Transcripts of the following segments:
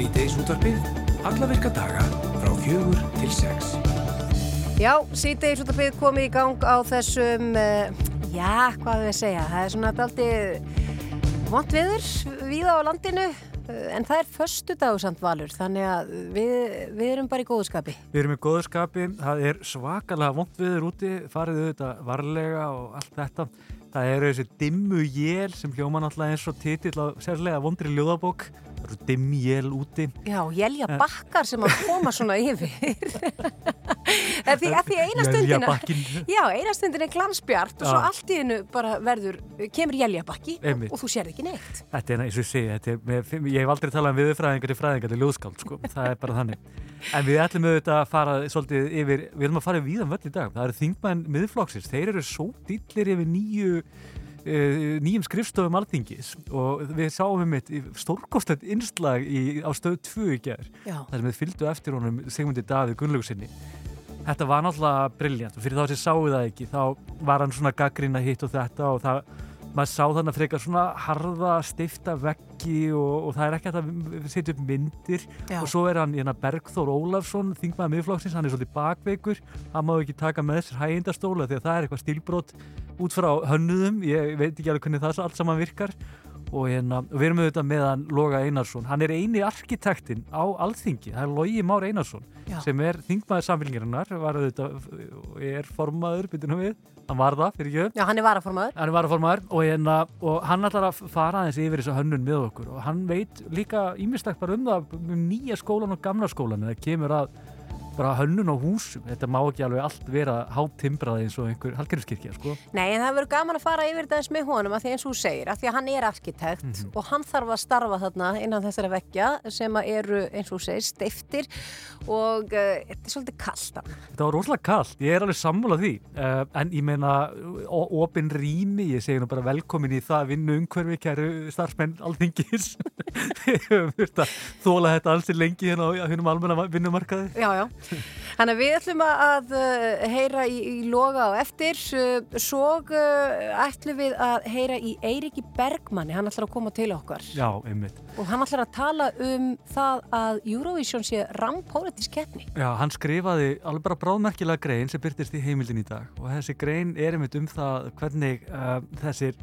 Síðdeis útvarpið, alla virka daga frá fjögur til sex. Já, síðdeis útvarpið komið í gang á þessum, uh, já, hvað við segja, það er svona aldrei vond viður víða á landinu, uh, en það er förstu dagsamt valur, þannig að við, við erum bara í góðskapi. Við erum í góðskapi, það er svakalega vond viður úti, farið auðvitað varlega og allt þetta. Það eru þessi dimmu jél sem hljóma náttúrulega eins og titill á sérlega vondri ljóðabók. Það eru dimmu jél úti. Já, jælja bakkar sem að koma svona yfir. því að því eina stundina, já, eina stundin er glansbjart og svo allt í hennu bara verður, kemur jælja bakki og, þú sér ekki neitt. Þetta er eins og er, með, ég hef aldrei talað um viðfræðingar í fræðingar til ljóðskáld, sko. Það er bara þannig. En við ætlum auðvitað að fara svolítið yfir, við ætlum að fara við um völl í dag. Það eru þingmenn miðflokksins, þeir eru svo dillir yfir nýju nýjum skrifstofum alþingis og við sáum um eitt stórkostlegt innslag í, á stöð 2 í gerð. Það sem við fylgdu eftir honum Sigmundi Davíð Gunnlaugsinni. Þetta var náttúrulega brilljant og fyrir þá sem sáu það ekki, þá var hann svona gaggrína hitt og þetta og það maður sá þannig að frekar svona harða, stifta veggi og, og það er ekki að setja upp myndir. Já. og svo er hann hérna, Bergþór Ólafsson, þingmaða miðflokksins, hann er svolítið bakveikur, hann má ekki taka með þessar hægindastóla því að það er eitthvað stílbrot út frá hönnuðum, ég veit ekki alveg hvernig það allt saman virkar og, hérna, við erum auðvitað meðan Loga Einarsson. Hann er eini arkitektinn á Alþingi það er Logi Már Einarsson Já. sem er þingmaður samfélgingarinnar er formaður, byrjunum við. Hann var það, fyrir ekki Já, hann er varaformaður. Hann er varaformaður og, hérna, og hann ætlar að fara aðeins yfir þessu hönnun með okkur og hann veit líka ímestakt bara um það um nýja skólan og gamla skólan það kemur að bara hönnun á húsum, þetta má ekki alveg allt vera háttimbraði eins og einhver halgerðskirkja sko. Nei, en það verður gaman að fara yfir eins með honum að því eins og þú segir, að því að hann er arkitekt mm -hmm. og hann þarf að starfa þarna innan þessara vekja sem eru eins og þú segir steiftir og uh, þetta er svolítið kallt Þetta var rosalega kallt, ég er alveg sammálað því. Uh, en ég meina ofinn rými, ég segi nú bara velkomin í það vinnu umhverfi, kæru starfsmenn alþingis. Þóla þetta alls í lengi hérna á húnum almenna vinnumarkaði. Já, já Þannig að við ætlum að uh, heyra í, í loga á eftir. Uh, svo uh, ætlum við að heyra í Eiriki Bergmanni. Hann ætlar að koma til okkar. Já, einmitt. Og hann ætlar að tala um það að Eurovision sé rampólitísk keppni. Já, hann skrifaði alveg bara bráðmerkilega grein sem byrtist í heimildin í dag. Og þessi grein er einmitt um það hvernig þessir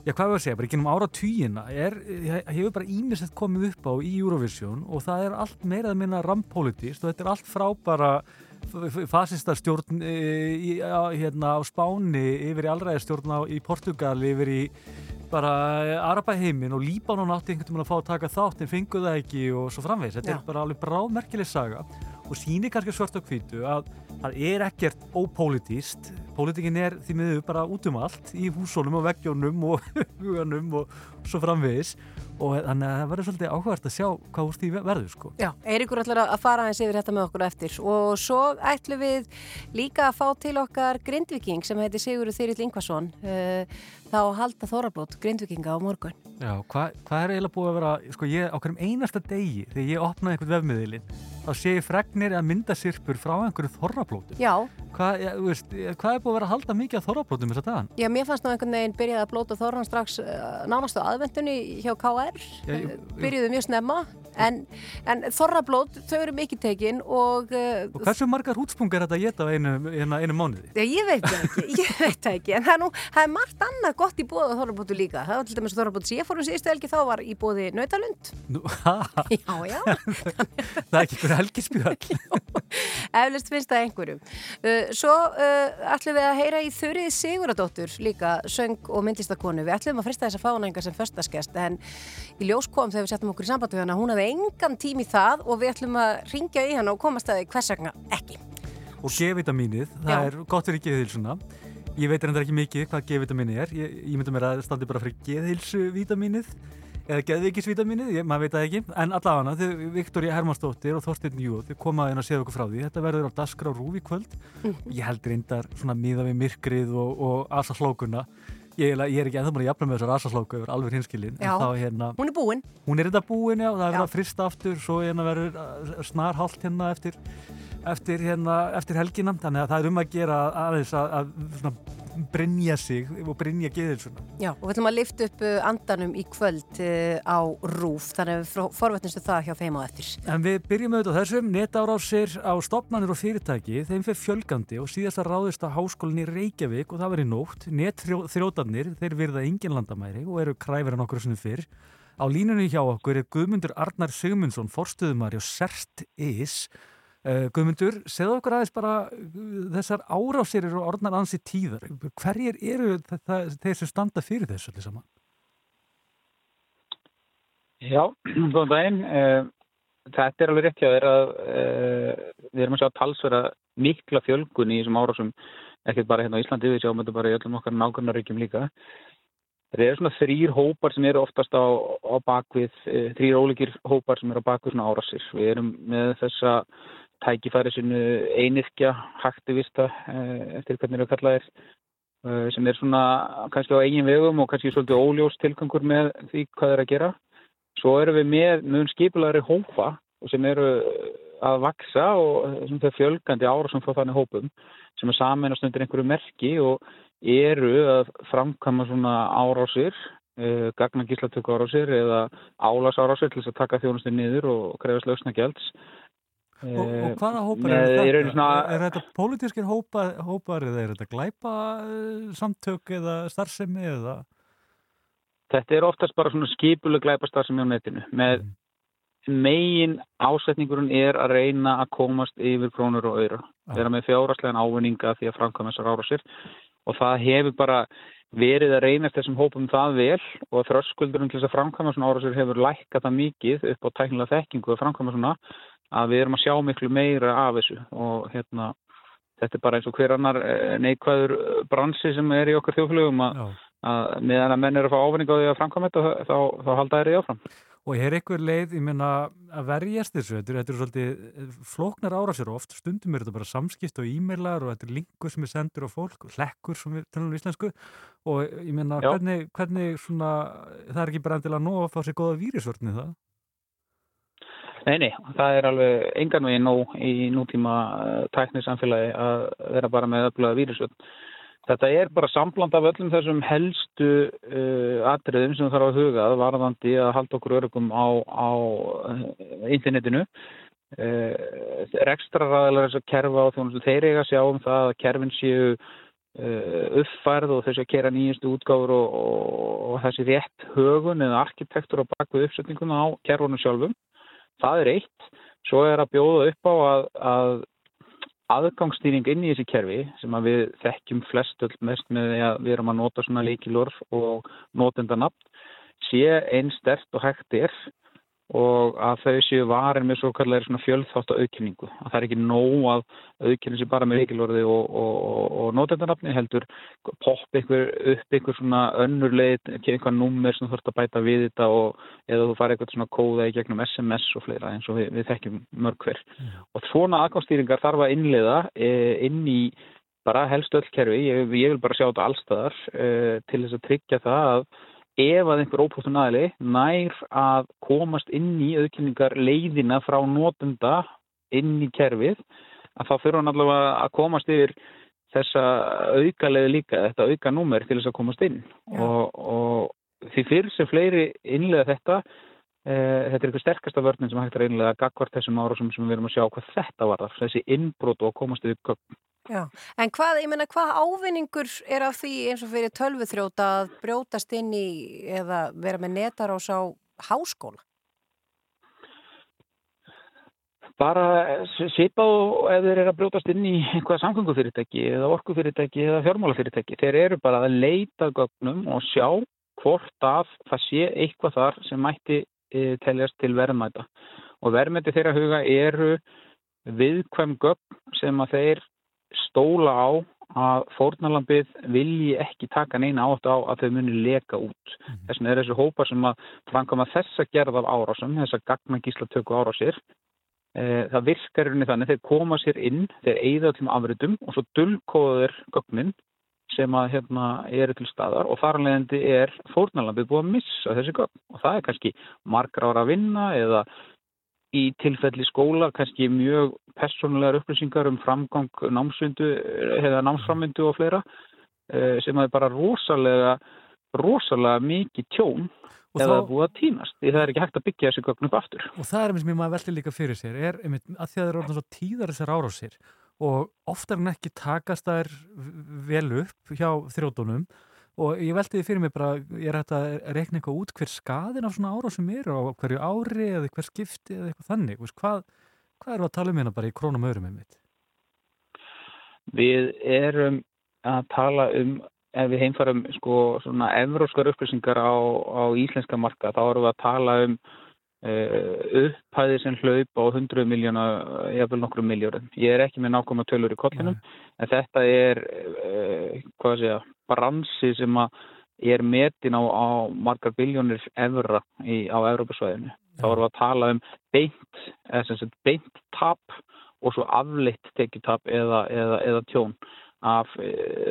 Já, hvað var að segja, bara ekki um ára týjina hefur bara ímislegt komið upp á í Eurovision og það er allt meirað minna rampolítist og þetta er allt frá bara fasistarstjórn e, á, hérna, á Spáni yfir í allræðistjórn í Portugal yfir í bara Arabaheimin og Líbanon átti einhvern veginn að fá að taka þátt en fenguð það ekki og svo framvegs þetta Já. er bara alveg bráðmerkileg saga og sínir kannski svart á kvítu að það er ekkert ópolítíst Pólitíkin er því miður bara út um allt í húsónum og veggjónum og huganum og svo framvegis og þannig að það verður svolítið áhugast að sjá hvað úr því verður sko. Já, Eirikur ætlar að fara aðeins yfir þetta með okkur eftir og svo ætlum við líka að fá til okkar grindviking sem heitir Sigurður Þyrill Ingvarsson uh, þá halda Þórablót grindvikinga á morgun. Já, hvað hva er eiginlega búið að vera, sko ég á hverjum einasta degi þegar ég opnaði einhvern vefmiðilinn þá sé ég fregnir að mynda sirpur frá einhverju Þórablótum. Já. Hvað, ja, hvað er búið að vera að halda mikið að Þórablótum þess að dagan? Já, mér fannst ná einhvern veginn byrjað að blóta Þóran strax uh, nánastu aðvendunni hjá KR, Já, ég, byrjuðu mjög snemma en, en þorrablót, þau eru mikið tekinn og... Uh, og hversu margar hútspung er þetta að geta á einu, einu, einu mánuði? Já, ég veit ekki, ég veit ekki en það er, nú, það er margt annað gott í bóða þorrablótu líka, það var til dæmis þorrablótu sem ég fór um síðustu helgi, þá var í bóði Nautalund? Já, já. Það er ekki einhver helgispjöld Eflust finnst það einhverjum. Uh, Svo uh, ætlum við að heyra í Þurrið Siguradóttur líka söng og myndlistakonu, við ætlum að frista þessa fánænga sem förstaskest en í ljós kom þegar við settum okkur í samband við hana, hún hafði engan tím í það og við ætlum að ringja í hann og komast að því hvers vegna ekki. Og G-vitaminið, það er gott fyrir geðhilsuna. Ég veit reyndar ekki mikið hvað G-vitaminið er. Ég, ég myndi mér að standi bara fyrir geðhilsuvitaminið eða geðvikisvitaminið, maður veit það ekki. En allavega, þau, Viktoria Hermannsdóttir og Þorstin Jú, þau komaði inn að segja okkur frá því. Þetta verður á Daskra og Rúvi kvöld. Mm. Ég held reyndar svona miða við myrkrið og, og asa slókunna ég, ég er ekki ennþá að jafna með þessar rasaslóku yfir alveg hinskilin hérna, hún er búin. Hún er þetta búin, já, það er verið að frista aftur svo hérna verður uh, snar haldt hérna eftir, eftir, hérna, eftir helgina þannig að það er um að gera aðeins að, að svona, brinja sig og brinja geðilsuna. Já, og við ætlum að lifta upp uh, andanum í kvöld uh, á rúf, þannig að við forvetnistu það hjá þeim á eftir. En við byrjum auðvitað þessum, netárásir á stopnarnir og fyrirtæki, þeim fyrir fjölgandi og síðast að ráðist á háskólinni Reykjavík og það verið nótt, netþjóðarnir, þeir virða engin landamæri og eru kræfir en okkur sem fyrr. Á línunni hjá okkur er Guðmundur Arnar Sigmundsson, forstuðumari og Sert Is, Uh, Guðmundur, segðu okkur aðeins bara uh, þessar árásir eru orðnar ansi tíðar. Hverjir eru þetta, þeir sem standa fyrir þessu allir saman? Já, góðan daginn. Uh, þetta er alveg rétt hjá þér að við erum að sjá talsverða mikla fjölgun í þessum árásum, ekkert bara hérna á Íslandi, við sjáum þetta bara í öllum okkar nákvæmnaríkjum líka. Það eru svona þrýr hópar sem eru oftast á, á bakvið, þrýr ólíkir hópar sem eru á bakvið svona árásir. Við erum með þessa tækifæri sinu einirkja, haktivista eh, eftir hvernig það kallaðir eh, sem er svona kannski á eigin vegum og kannski svolítið óljós tilgangur með því hvað er að gera. Svo erum við með mjög skipulari hópa sem eru að vaksa og þau fjölgandi ára sem frá þannig hópum sem er samanast undir einhverju merki og eru að framkama svona árásir eh, gagna gíslatöku árásir eða álags árásir til þess að taka þjónustin niður og krefast lausna gælds Og, og eh, hvaða hópar eru þetta? Er, svona... er þetta pólitískir hópar, hópar eða er þetta glæpa eh, samtök eða starfsemi eða? Þetta er oftast bara svona skipuleg glæpa starfsemi á netinu með mm. megin ásetningurinn er að reyna að komast yfir krónur og öyra. Ah. Þeirra með fjáraslegan ávinninga því að framkvæma þessar ára sér og það hefur bara verið að reynast þessum hópum það vel og þröskuldurinn til þess að framkvæma svona ára sér hefur lækkat það mikið upp á tæknilega þekkingu að framkvæma svona að við erum að sjá miklu meira af þessu og hérna þetta er bara eins og hver annar eh, neikvæður eh, bransi sem er í okkar þjóflögum að, að meðan að menn eru að fá ávinning á því að framkvæma þetta þá, þá halda þeirri áfram. Og er einhver leið, ég menna, að verjast þessu, þetta er, þetta er svolítið eh, flóknar ára sér oft, stundum er þetta bara samskipt og e-mailar og þetta er linkur sem er sendur á fólk, hlekkur sem við talum í íslensku. Og ég menna, hvernig, hvernig svona, það er ekki bara endilega nóg að fá sér goða vírisvörnið það? Nei, nei, það er alveg engan veginn nóg í nútíma uh, tæknisamfélagi að vera bara með öfluga vírusvöld. Þetta er bara sambland af öllum þessum helstu uh, atriðum sem þarf að huga varðandi að halda okkur örugum á, á uh, internetinu. Uh, Rekstra ræðilega þess að kerfa og þjónustu þeir eiga sjá um það að kerfin séu uppfærð og þess að kera nýjastu útgáður og, og, og þessi rétt högun eða arkitektur á bakvið uppsetninguna á kerfunum sjálfum það er eitt. Svo er að bjóða upp á að, að aðgangsstýring inn í þessi kerfi sem við þekkjum flest öll mest með því að við erum að nota svona leikilorf og notendanabn sé einn stert og hægt er og að þau séu varin með svo kallar fjölþátt að aukningu. Að það er ekki nóg að aukningu sé bara með reykilorði og, og, og, og nótendanafni heldur popp ykkur upp ykkur svona önnur leið, ekki einhvað nummer sem þú þurft að bæta við þetta eða þú fari eitthvað svona kóða í gegnum SMS og fleira eins og við, við þekkjum mörg hver. Mm. Og svona aðgáðstýringar þarf að innleiða e, inn í bara helst öll kerfi, ég, ég vil bara sjá þetta allstaðar e, til þess að tryggja það að ef að einhver ópóstun aðli nær að komast inn í auðkynningar leiðina frá nótunda inn í kerfið að þá fyrir hann allavega að komast yfir þessa auka leiði líka, þetta auka númer til þess að komast inn. Og, og því fyrir sem fleiri innlega þetta þetta er eitthvað sterkasta vörnum sem hægt er innlega gagvart þessum ára sem við erum að sjá hvað þetta var þessi innbrót og komast yfir gögn Já, en hvað, ég menna, hvað ávinningur er af því eins og fyrir tölvuþróta að brjótast inn í eða vera með netarás á háskóla? Bara sýpa og ef þeir eru að brjótast inn í einhverja samgöngufyrirtæki eða orkufyrirtæki eða fjármálafyrirtæki, þeir eru bara að leita gögnum og sjá hvort að það sé eitthvað þar sem mætti teljast til verðmæta og verðmæti þeirra huga eru viðkvæm gögn sem að þeir stóla á að fórnalambið vilji ekki taka neina átt á að þau muni leka út. Mm -hmm. Þess vegna er þessu hópar sem að framkama þessa gerð af árásum, þessa gagna gíslatöku árásir, e, það virkar rauninni þannig, þeir koma sér inn, þeir eigða til afritum og svo dullkóður gögnin sem að hérna eru til staðar og þarlegandi er fórnalambið búið að missa þessi gögn og það er kannski margra ára að vinna eða í tilfelli skóla kannski mjög personlegar upplýsingar um framgang námsvindu eða námsframvindu og fleira uh, sem er bara rosalega, rosalega mikið tjón Og eða þá- búið að týnast. Því það er ekki hægt að byggja þessi gögn upp aftur. Og það er einmitt sem ég maður veldi líka fyrir sér, er einmitt að því að það eru orðin svo tíðar þessar árásir og oftar en ekki takast þær vel upp hjá þrjóðunum og ég veldi því fyrir mig bara, ég er hægt að reikna eitthvað út hver skaðin af svona árásum eru á hverju ári eða hver skipti eða eitthvað þannig, veist, hvað, hvað eru að tala um hérna bara í krónum öðrum einmitt? Við erum að tala um, ef við heimfarum sko svona evróskar upplýsingar á, á íslenska marka, þá erum við að tala um uh, upphæði sem hlaup á 100 miljóna, jafnvel nokkrum miljórum. Ég er ekki með nákvæma tölur í kollinum, en þetta er, uh, hvað að segja, bransi sem að er metin á, á margar biljónir evra í, á Evrópasvæðinu. Þá erum við að tala um beint, eða sem sagt beint tap og svo afleitt tekjutap eða, eða, eða tjón af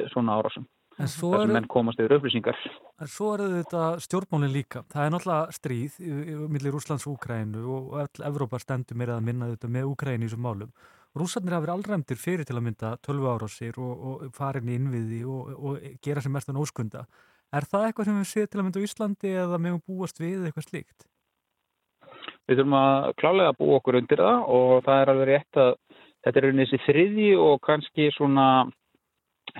svona árásum. En svo eru, menn komast yfir upplýsingar. en svo eru þetta stjórnmálinn líka. Það er náttúrulega stríð í- í- milli Rúslands og Úkrænu og Evrópa stendur meira að minna þetta með Úkrænu í þessum málum. Rússarnir hafa verið allræmdir fyrir til að mynda 12 árásir og, og farin í innviði og, og gera sem mestan óskunda. Er það eitthvað sem við séð til að mynda á Íslandi eða meðum búast við eitthvað slíkt? Við þurfum að klálega búa okkur undir það og það er alveg rétt að þetta er rauninni þessi þriðji og kannski svona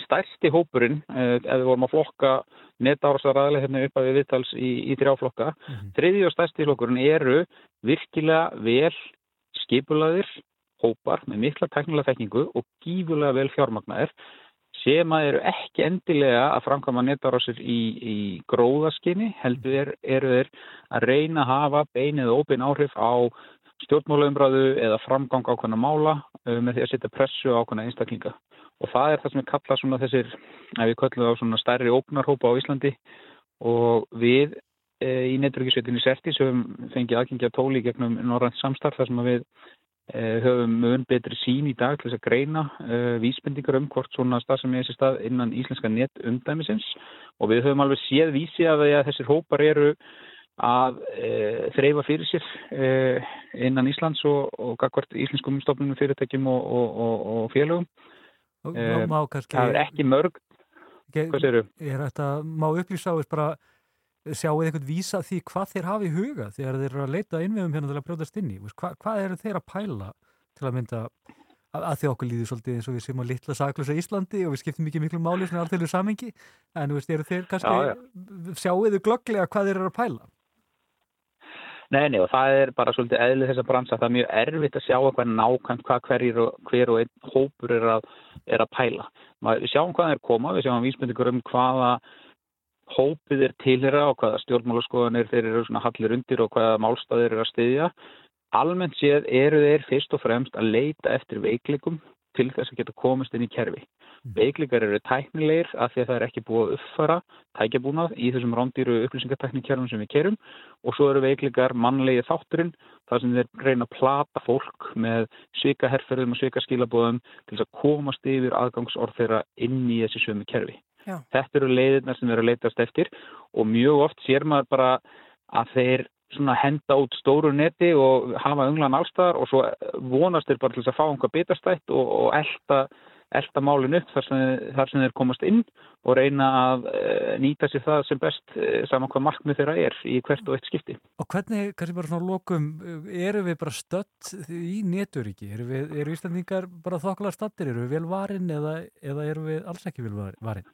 stærsti hópurinn, eh, ef við vorum að flokka netárásaraðlega hérna upp að við viðtals í, í þrjáflokka. Þriðji og stærsti flokkurinn eru virkilega vel skipulaðir hópar með mikla teknilega þekkingu og gífulega vel fjármagnaðir sem að eru ekki endilega að framkvæma netárásir í, í gróðaskinni, heldur er, eru þeir að reyna að hafa beinið og óbein áhrif á stjórnmálaumræðu eða framgang ákveðna mála uh, með því að setja pressu á ákveðna einstaklinga. Og það er það sem við kalla svona þessir, ef við kallum það svona stærri ógnarhópa á Íslandi og við e, í netverkisveitinni Sertis höfum fengið aðgengja tóli gegnum Norrænt samstarf þar sem að við e, höfum mun betri sín í dag til þess að greina e, vísbendingar um hvort svona stað sem er þessi stað innan íslenska netumdæmisins og við höfum alveg séð vísi því að þessir hópar eru að e, þreyfa fyrir sér e, innan Íslands og, og gagvart íslenskum stofnunum fyrirtækjum og, og, og, og félögum. Eh, má kannski, Það er ekki mörg, hvað segirðu? er þetta, má upplýsa á þess bara sjáu eitthvað vísa því hvað þeir hafi í huga þegar þeir eru að leita innviðum hérna til að brjóðast inn í, hva, hvað eru þeir að pæla til að mynda að, að því okkur líður svolítið eins og við séum á litla saklösa Íslandi og við skiptum mikið miklu máli svona alþjóðlu samingi en þú veist, eru þeir kannski Já, sjáu þau glögglega hvað þeir eru að pæla Nei, nei, og það er bara svolítið eðlið þessa bransa. Það er mjög erfitt að sjá eitthvað nákvæmt hvað hverjir og hver og einn hópur er að, er að pæla. Maður, við sjáum hvað þeir koma, við sjáum vísbendingur um hvaða hópið er tilhera og hvaða stjórnmálaskoðanir þeir eru svona hallir undir og hvaða málstæðir eru að styðja. Almennt séð eru þeir fyrst og fremst að leita eftir veiklikum til þess að geta komist inn í kerfi. Veiklikar eru tæknilegir af því að það er ekki búið að uppfara tækjabúnað í þessum rándýru upplýsingartæknikerfum sem við kerum og svo eru veiklikar mannlegi þátturinn þar sem þeir reyna að plata fólk með svika herrferðum og svika skilabóðum til þess að komast yfir aðgangsorð þeirra inn í þessi sömu kerfi. Já. Þetta eru leiðirnar sem eru að leitast eftir og mjög oft sér maður bara að þeir svona henda út stóru neti og hafa unglan allstaðar og svo vonast þeir bara til þess að fá einhvað bitastætt og, og elda, elda málin upp þar sem, þar sem þeir komast inn og reyna að uh, nýta sér það sem best uh, saman hvað markmið þeirra er í hvert og eitt skipti. Og hvernig, kannski bara svona lokum, eru við bara stött í neturíki? Eru, eru Íslandingar bara þokkulega stattir? Eru við vel varin eða, eða eru við alls ekki vel varin?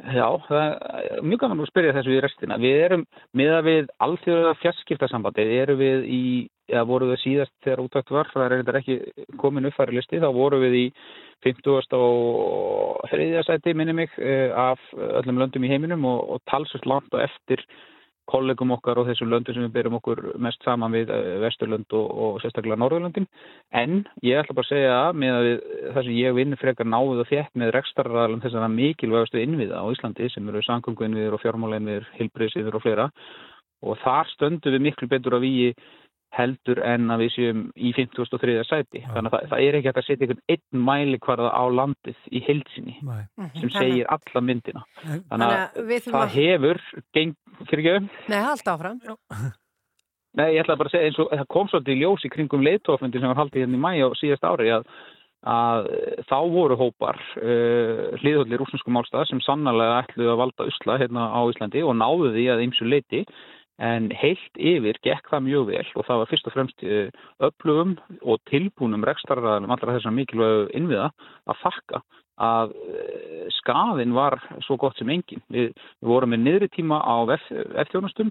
Já, það er mjög gaman að spyrja þessu í restina. Við erum, miða við alþjóðlega fjarskiptasambandi, erum við í, eða voru við síðast þegar útvægt var, það er eitthvað ekki komin uppfæri listi, þá voru við í 50. og þriðja sæti, minni mig, af öllum löndum í heiminum og, og talsast langt og eftir kollegum okkar og þessum löndum sem við byrjum okkur mest saman við Vesturlönd og, og sérstaklega Norðurlöndin. En ég ætla bara að segja að með að það sem ég vinn frekar náðuð og þétt með rekstarraðalum þessara mikilvægastu innviða á Íslandi sem eru samgöngu innviður og fjármála innviður, hilbriðsiður og fleira. Og þar stöndum við miklu betur að við heldur en að við séum í 53. sæti. Þannig að það, það er ekki hægt að setja einhvern einn mælikvarða á landið í heilsinni Nei. sem segir alla myndina. Þannig að það að... hefur, geng, fyrir ekki, Nei, halda áfram. Nei, ég ætla bara að segja eins og það kom svolítið ljós í kringum leiðtófundin sem var haldið hérna í mæ á síðast ári að að þá voru hópar uh, hliðhullir rúsnesku málstað sem sannlega ætluði að valda usla hérna á Íslandi og náðu því að ymsu leiti en heilt yfir gekk það mjög vel og það var fyrst og fremst öflugum og tilbúnum rekstarraðanum allra þessar mikilvægu innviða að fakka að skafin var svo gott sem engin. Við, við vorum með niðri tíma á F-þjónustum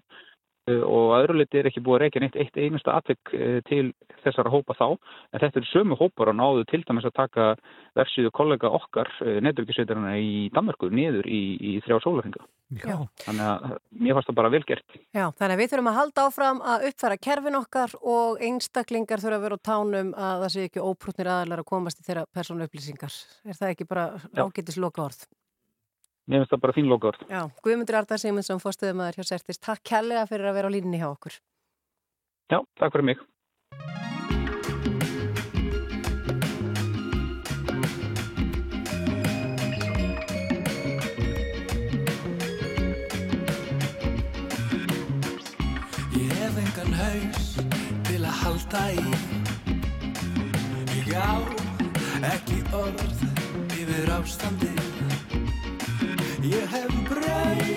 Eh, og öðruleiti er ekki búið að reykja neitt eitt einasta atvekk eh, til þessara hópa þá en þetta eru sömu hópar og náðu til dæmis að taka versiðu kollega okkar eh, neturkisveitarana í Danmarku niður í, í þrjá sólarhinga þannig að mér fannst það bara velgert Já, þannig að við þurfum að halda áfram að uppfæra kerfin okkar og einstaklingar þurfa að vera á tánum að það sé ekki óprútnir aðlar að komast í þeirra persónu upplýsingar er það ekki bara ágætis loka orð? Mér finnst það bara fín lokaður. Já, Guðmundur Arðar Simonsson, fórstuðum aður hjá Sertis. Takk kærlega fyrir að vera á línni hjá okkur. Já, takk fyrir mig. Í Ég á ekki orð yfir ástandið Ég hef brauð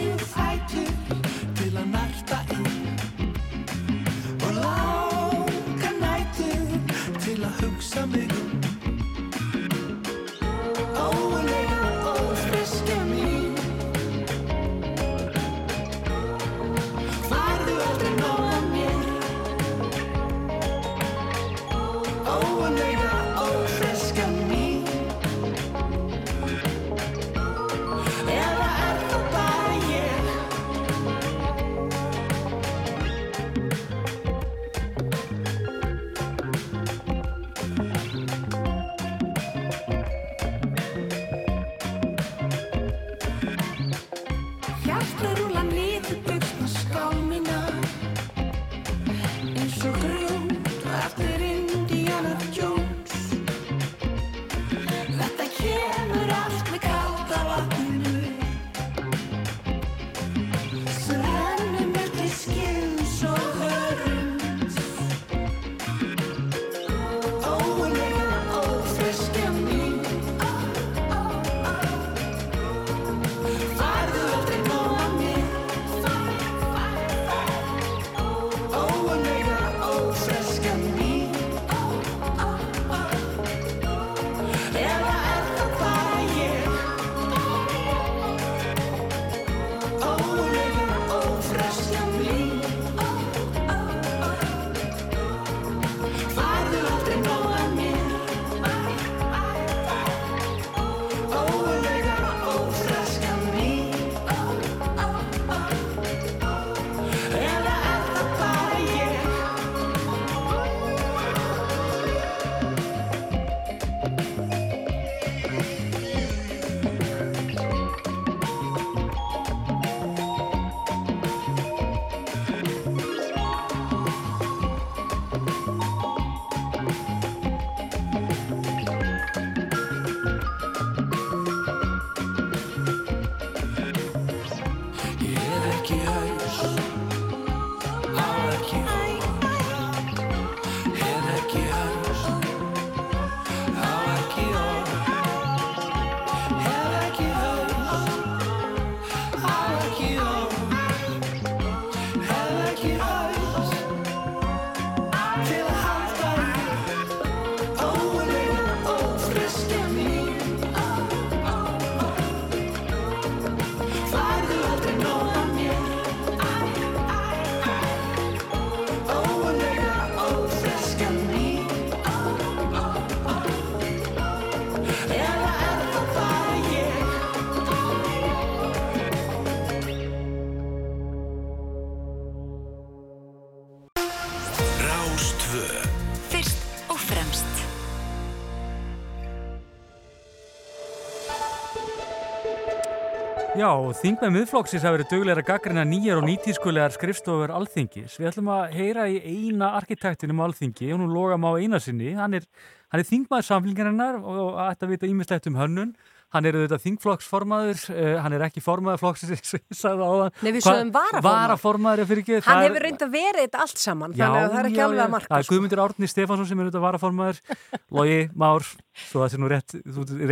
Já, þingmenn miðflokksins hafa verið dögulegar að gaggrina nýjar og nýtískulegar skrifstofur alþingis. Við ætlum að heyra í eina arkitektinum alþingi, hún loga má eina sinni. Hann er, hann er þingmaður samflingarinnar og ætti að vita ímislegt um hönnun. Hann er auðvitað þingflokksformaður, uh, hann er ekki formaður flokksins, og ég sagði á það. Nei, við sögum varaformaður. Varaformaður. Hann hefur reynd að vera þetta allt saman, já, þannig að það er ekki alveg að marka. Það er sko. Guðmundur Árni Stefansson sem er auðvitað varaformaður, Lógi Már, svo það sé nú rétt,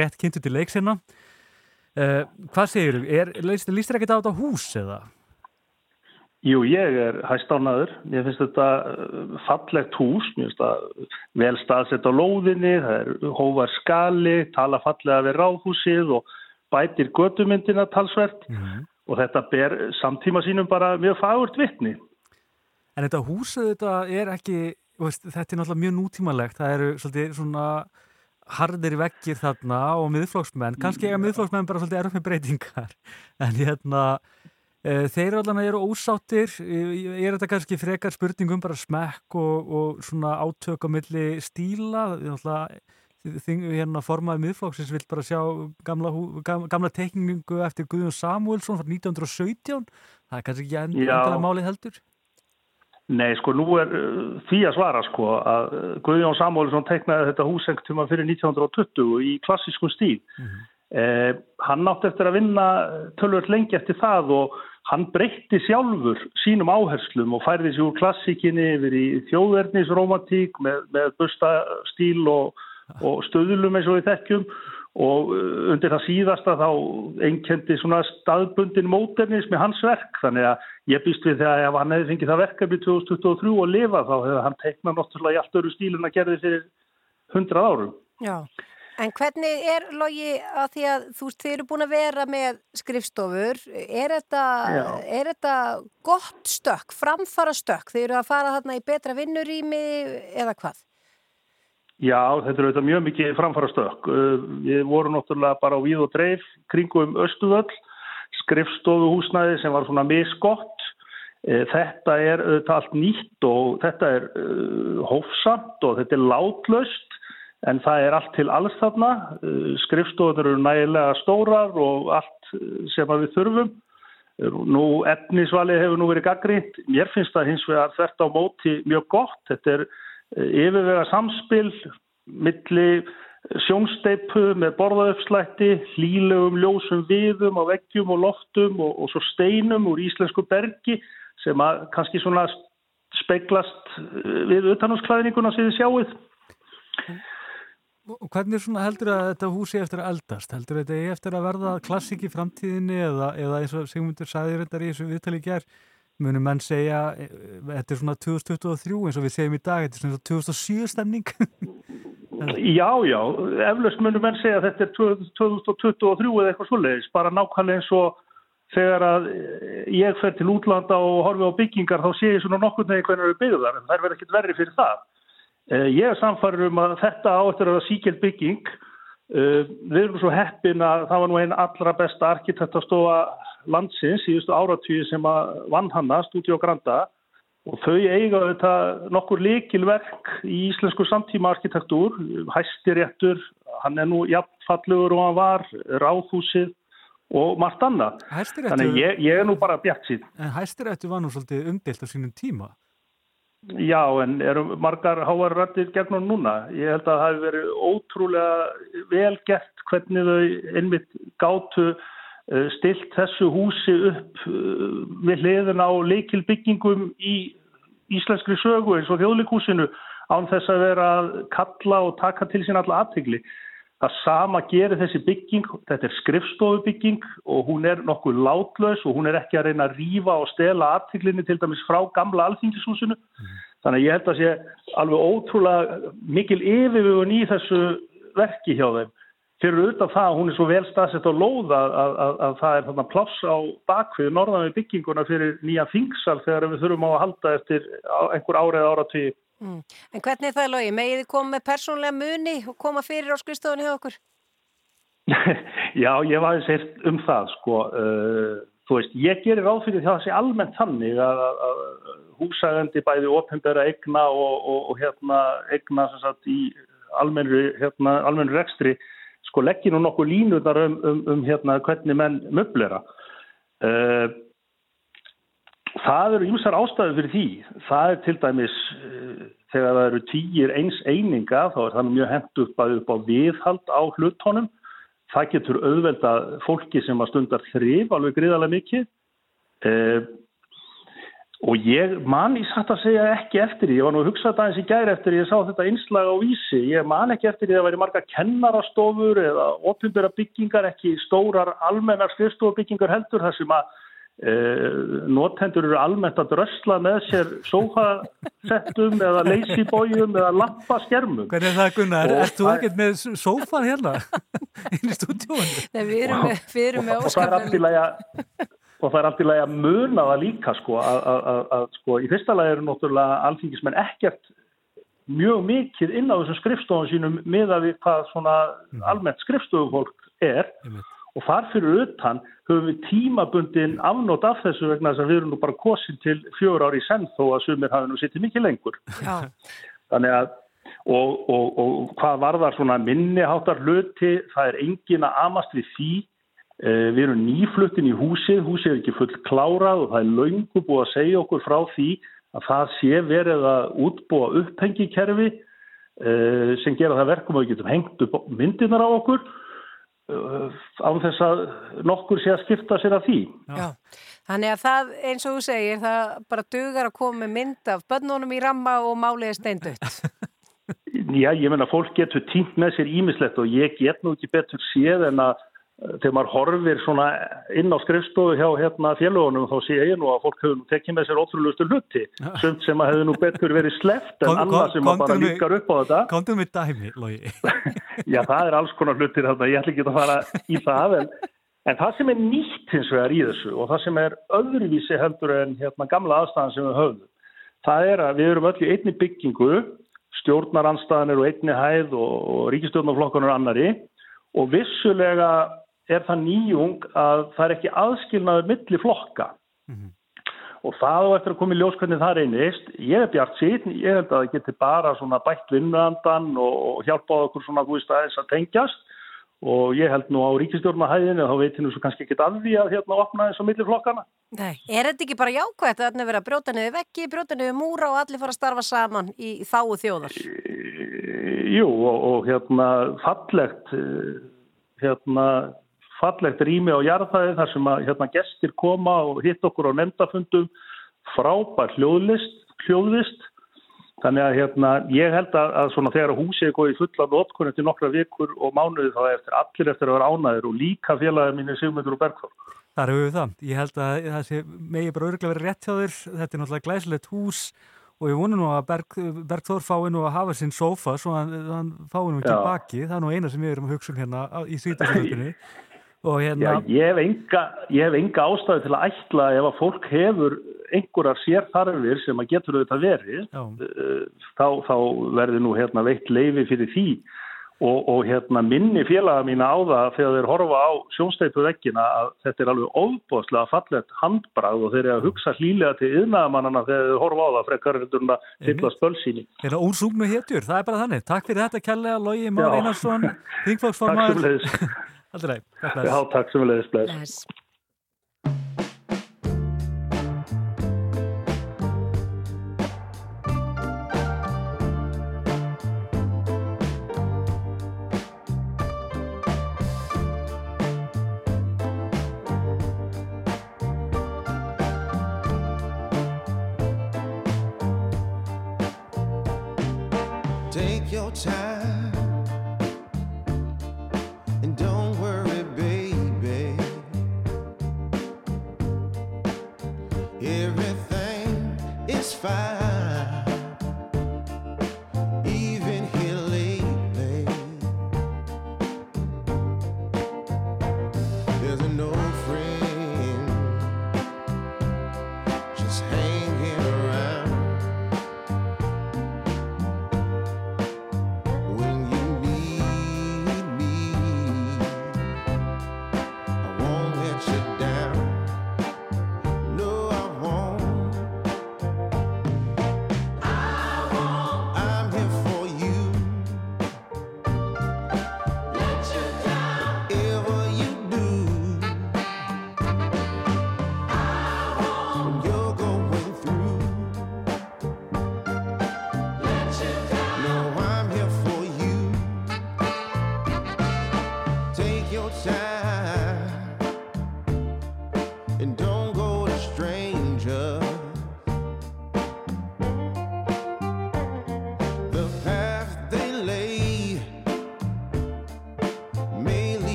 rétt kynntu til leiksina. Uh, hvað segir þú? Lýst þér ekkert á þetta hús eða? Jú, ég er hæstánaður. Ég finnst þetta eh, fallegt hús, mér finnst það vel staðsett á lóðinni, það er hóvar skali, tala fallega við ráðhúsið og bætir gödumyndina talsvert mm -hmm. og þetta ber samtíma sínum bara mjög fagurt vittni. En þetta húsið þetta er ekki, veist, þetta er náttúrulega mjög nútímalegt, það eru svolítið svona hardir vekkir þarna og miðflóksmenn, kannski eiga miðflóksmenn bara svolítið erfið breytingar, en hérna e, þeir allan eru ósáttir, e, er þetta kannski frekar spurningum bara smekk og, og svona átök á milli stíla, þing, hérna formaði miðflóksins vil bara sjá gamla, gamla tekningu eftir Guðjón Samuelsson frá 1917, það er kannski ekki endilega málið heldur? Nei, sko, nú er uh, því að svara, sko, að uh, Guðjón Samúlisson teiknaði þetta húsengtuma fyrir 1920 í klassískun stíl. Mm -hmm. eh, hann átti eftir að vinna tölvöld lengi eftir það og hann breytti sjálfur sínum áherslum og færði sér úr klassíkinni yfir í þjóðverðnisromantík með, með bustastíl og, og stöðlum eins og við þekkjum og uh, undir það síðasta þá einkendi svona staðbundin móternismi hans verk þannig að ég býst við þegar ef hann hefði fengið það verkefni 2023 og lifa þá hefði hann teiknað náttúrulega í allt öru stílun að gerði fyrir 100 árum. Já, en hvernig er logi að því að þú þið eru búin að vera með skrifstofur, er þetta, er þetta gott stökk, framfara stökk, þið eru að fara þarna í betra vinnurými eða hvað? Já, þetta er auðvitað mjög mikið framfara stökk. Uh, við vorum náttúrulega bara á víð og dreif kringum Östuvöll, skrifstofuhúsnæði sem var svona misgott. Uh, þetta er auðvitað allt nýtt og þetta er uh, hófsamt og þetta er látlöst en það er allt til alls þarna. Skrifstofur eru nægilega stórar og allt sem við þurfum. Nú etnisvalið hefur nú verið gaggrínt. Mér finnst það hins vegar þvert á móti mjög gott. Þetta er yfirvega samspil milli sjónsteipu með borðauppslætti, hlílegum ljósum viðum á veggjum og loftum og, og svo steinum úr íslensku bergi sem að kannski svona speiklast eh, við utanúsklæðninguna sem þið sjáuð. Og hvernig heldur að þetta húsi eftir að eldast? Heldur þetta eftir að verða klassík í framtíðinni eða, eða eins og Sigmundur sagði þetta í þessu viðtali gerð munum menn segja eh, þetta er svona 2023 eins og við segjum í dag þetta er svona 2007 stemning. Já, já eflaust munum menn segja þetta er 2023 eða eitthvað svoleiðis bara nákvæmlega eins og þegar að eh, ég fer til útlanda og horfi á byggingar þá sé ég svona nokkur nefnir hvernig það eru byggðar en það er verið ekkert verri fyrir það. Eh, Ég er samfarið um að þetta áttur að síkjald bygging. Við erum svo heppin að það var nú einn allra besta arkitektastofa landsins síðustu áratvíu sem að vann hanna, Studio Granda og þau eiga þetta nokkur likilverk í íslensku samtíma arkitektúr, hæstiréttur, hann er nú jafnfallegur og hann var, ráðhúsið og margt annað. Þannig ég, ég er nú bara bjart síðan. En hæstiréttu var nú svolítið umdilt á sínum tíma? Já, en eru margar háarrættir gegnum núna. Ég held að það hefur verið ótrúlega vel gert hvernig þau einmitt gátu stilt þessu húsi upp eh, við hliðin á leikilbyggingum í íslenskri sögu eins og þjóðleikúsinu án þess að vera að kalla og taka til sín alla aðtegli. Það sama gerir þessi bygging, þetta er skrifstofubygging og hún er nokkuð látlaus og hún er ekki að reyna að rýfa og stela aðteglinni til dæmis frá gamla alþingishúsinu. Mm. Þannig að ég held að sé alveg ótrúlega mikil yfirvögun í þessu verki hjá þeim fyrir auðvitað það að hún er svo vel staðsett á lóða að, að, að það er þarna pláss á bakvið norðan við bygginguna fyrir nýja fingsal þegar við þurfum á að halda eftir einhver árið ára tíu. Mm. En hvernig er það logi? Megið þið koma með persónlega muni og koma fyrir á skrifstofunni hjá okkur? Já, ég var aðeins eitt um það sko. Uh, þú veist, ég gerir ráð fyrir því að það sé almennt þannig að, að húsæðandi bæði ofnbæra egna og, og, og hérna egna sagt, í almennu hérna, rekstri sko leggja nú nokkuð línuðar um, um, um hérna hvernig menn möblera. Uh, það eru ymsar ástæðu fyrir því. Það er til dæmis uh, þegar það eru týjir eins eininga þá er það mjög hendt upp að upp á viðhald á hlutónum. Það getur auðvelda fólki sem að stundar þrif alveg gríðarlega mikið. Uh, Og ég man í satt að segja ekki eftir því, ég var nú að hugsa þetta eins í gæri eftir því ég sá þetta einslag á vísi, ég man ekki eftir því að það væri marga kennarastofur eða ofinbæra byggingar, ekki stórar almennar skrifstofbyggingar heldur þar sem að e, notendur eru almennt að drösla með sér sófasettum eða leysibójum eða lampaskermum. Hvernig er það Gunnar? Og Erst þú ekkert með sófan hérna inn í stúdíónu? Nei, við erum með, við erum með og það er er alltaf lægi að muna það líka sko að, að, að sko í fyrsta lagi eru náttúrulega alþingismenn ekkert mjög mikið inn á þessum skrifstofun sínum með að við hvað svona mm. almennt skrifstofufólk er mm. og þar fyrir utan höfum við tímabundin afnót af þessu vegna þess að við erum nú bara kosin til fjör ári í senn þó að sumir hafi nú sittið mikið lengur þannig að og, og, og hvað var það svona minniháttar hluti það er engin að amast við því við erum nýfluttin í húsið, húsið er ekki full klárað og það er laungu búið að segja okkur frá því að það sé verið að útbúa upphengikerfi eh, sem gera það verkum að við getum hengt upp myndinar á okkur eh, á þess að nokkur sé að skipta sér af því. Já, þannig að það eins og þú segir, það bara dugar að koma með mynd af börnunum í ramma og máliði steindött. Já, ég menna fólk getur tínt með sér ímislegt og ég get nú ekki betur séð en að þegar maður horfir svona inn á skrifstofu hjá hérna félagunum þá sé ég nú að fólk hefur tekið með sér ótrúlustu hluti. Sumt sem að hefur nú betur verið sleft en annað sem að bara líkar upp á þetta. Kontum við dæmi, Lógi Já, það er alls konar hlutir þarna, ég ætla ekki að fara í það en, en það sem er nýtt hins vegar í þessu og það sem er öðruvísi heldur en hérna gamla aðstæðan sem við höfum það er að við erum öll í einni byggingu stjórnaranstæðanir og einni hæð og, og ríkistjórnarflokkunar annari og vissulega er það nýjung að það er ekki aðskilnaður milli flokka mm -hmm. og það og eftir að koma í ljós hvernig það reynist, ég er bjart síðan, ég held að það geti bara svona bætt vinnandan og hjálpað okkur svona þú veist aðeins að tengjast og ég held nú á ríkistjórnahæðinu þá veit hennu svo kannski ekki að því að hérna opna eins og milli flokkana. Nei, er þetta ekki bara jákvæmt að að brjóta niður veggi, brjóta niður múra og allir fara að starfa saman í, í þáu þjóðar? Jú og, og hérna fallegt hérna fallegt rými á jarðæði þar sem að hérna, gestir koma og hitt okkur á nefndafundum. Frábær hljóðlist, hljóðlist. þannig að hérna, ég held að, að svona, þegar húsið er góðið fullan notkunni til nokkra vikur og mánuði þá eftir allir eftir að vera ánæður og líka félagið mínu Sigmundur og Bergþór. Þar hefur við það, ég held að það sé megi bara örgulega verið rétt hjá þér. Þetta er náttúrulega glæslegt hús og ég vonu nú að Berg, Bergþór fái nú að hafa sinn sofa svo hann, hann fái nú ekki baki, það er nú eina sem við erum að hugsa um hérna í svítasöldinni Hérna... Já, ég hef enga, enga ástæði til að ætla ef að fólk hefur einhverjar sérþarfir sem að getur auðvitað verið uh, þá, þá verður nú hérna, veitt leifi fyrir því og, og hérna, minni félaga mín á það þegar þeir horfa á sjónsteipu vekkina að þetta er alveg óbúðslega fallet handbrað og þeir eru að hugsa hlýlega til yðnaðamannana þegar þeir horfa á það frekar en að fylla spölsíni. Er það úrsúknu héttjur? Það er bara þannig. Takk fyrir þetta kærlega Lógi Már Einarsson, þingflokksformaður. Aldrei. Já, takk sem við leiðist.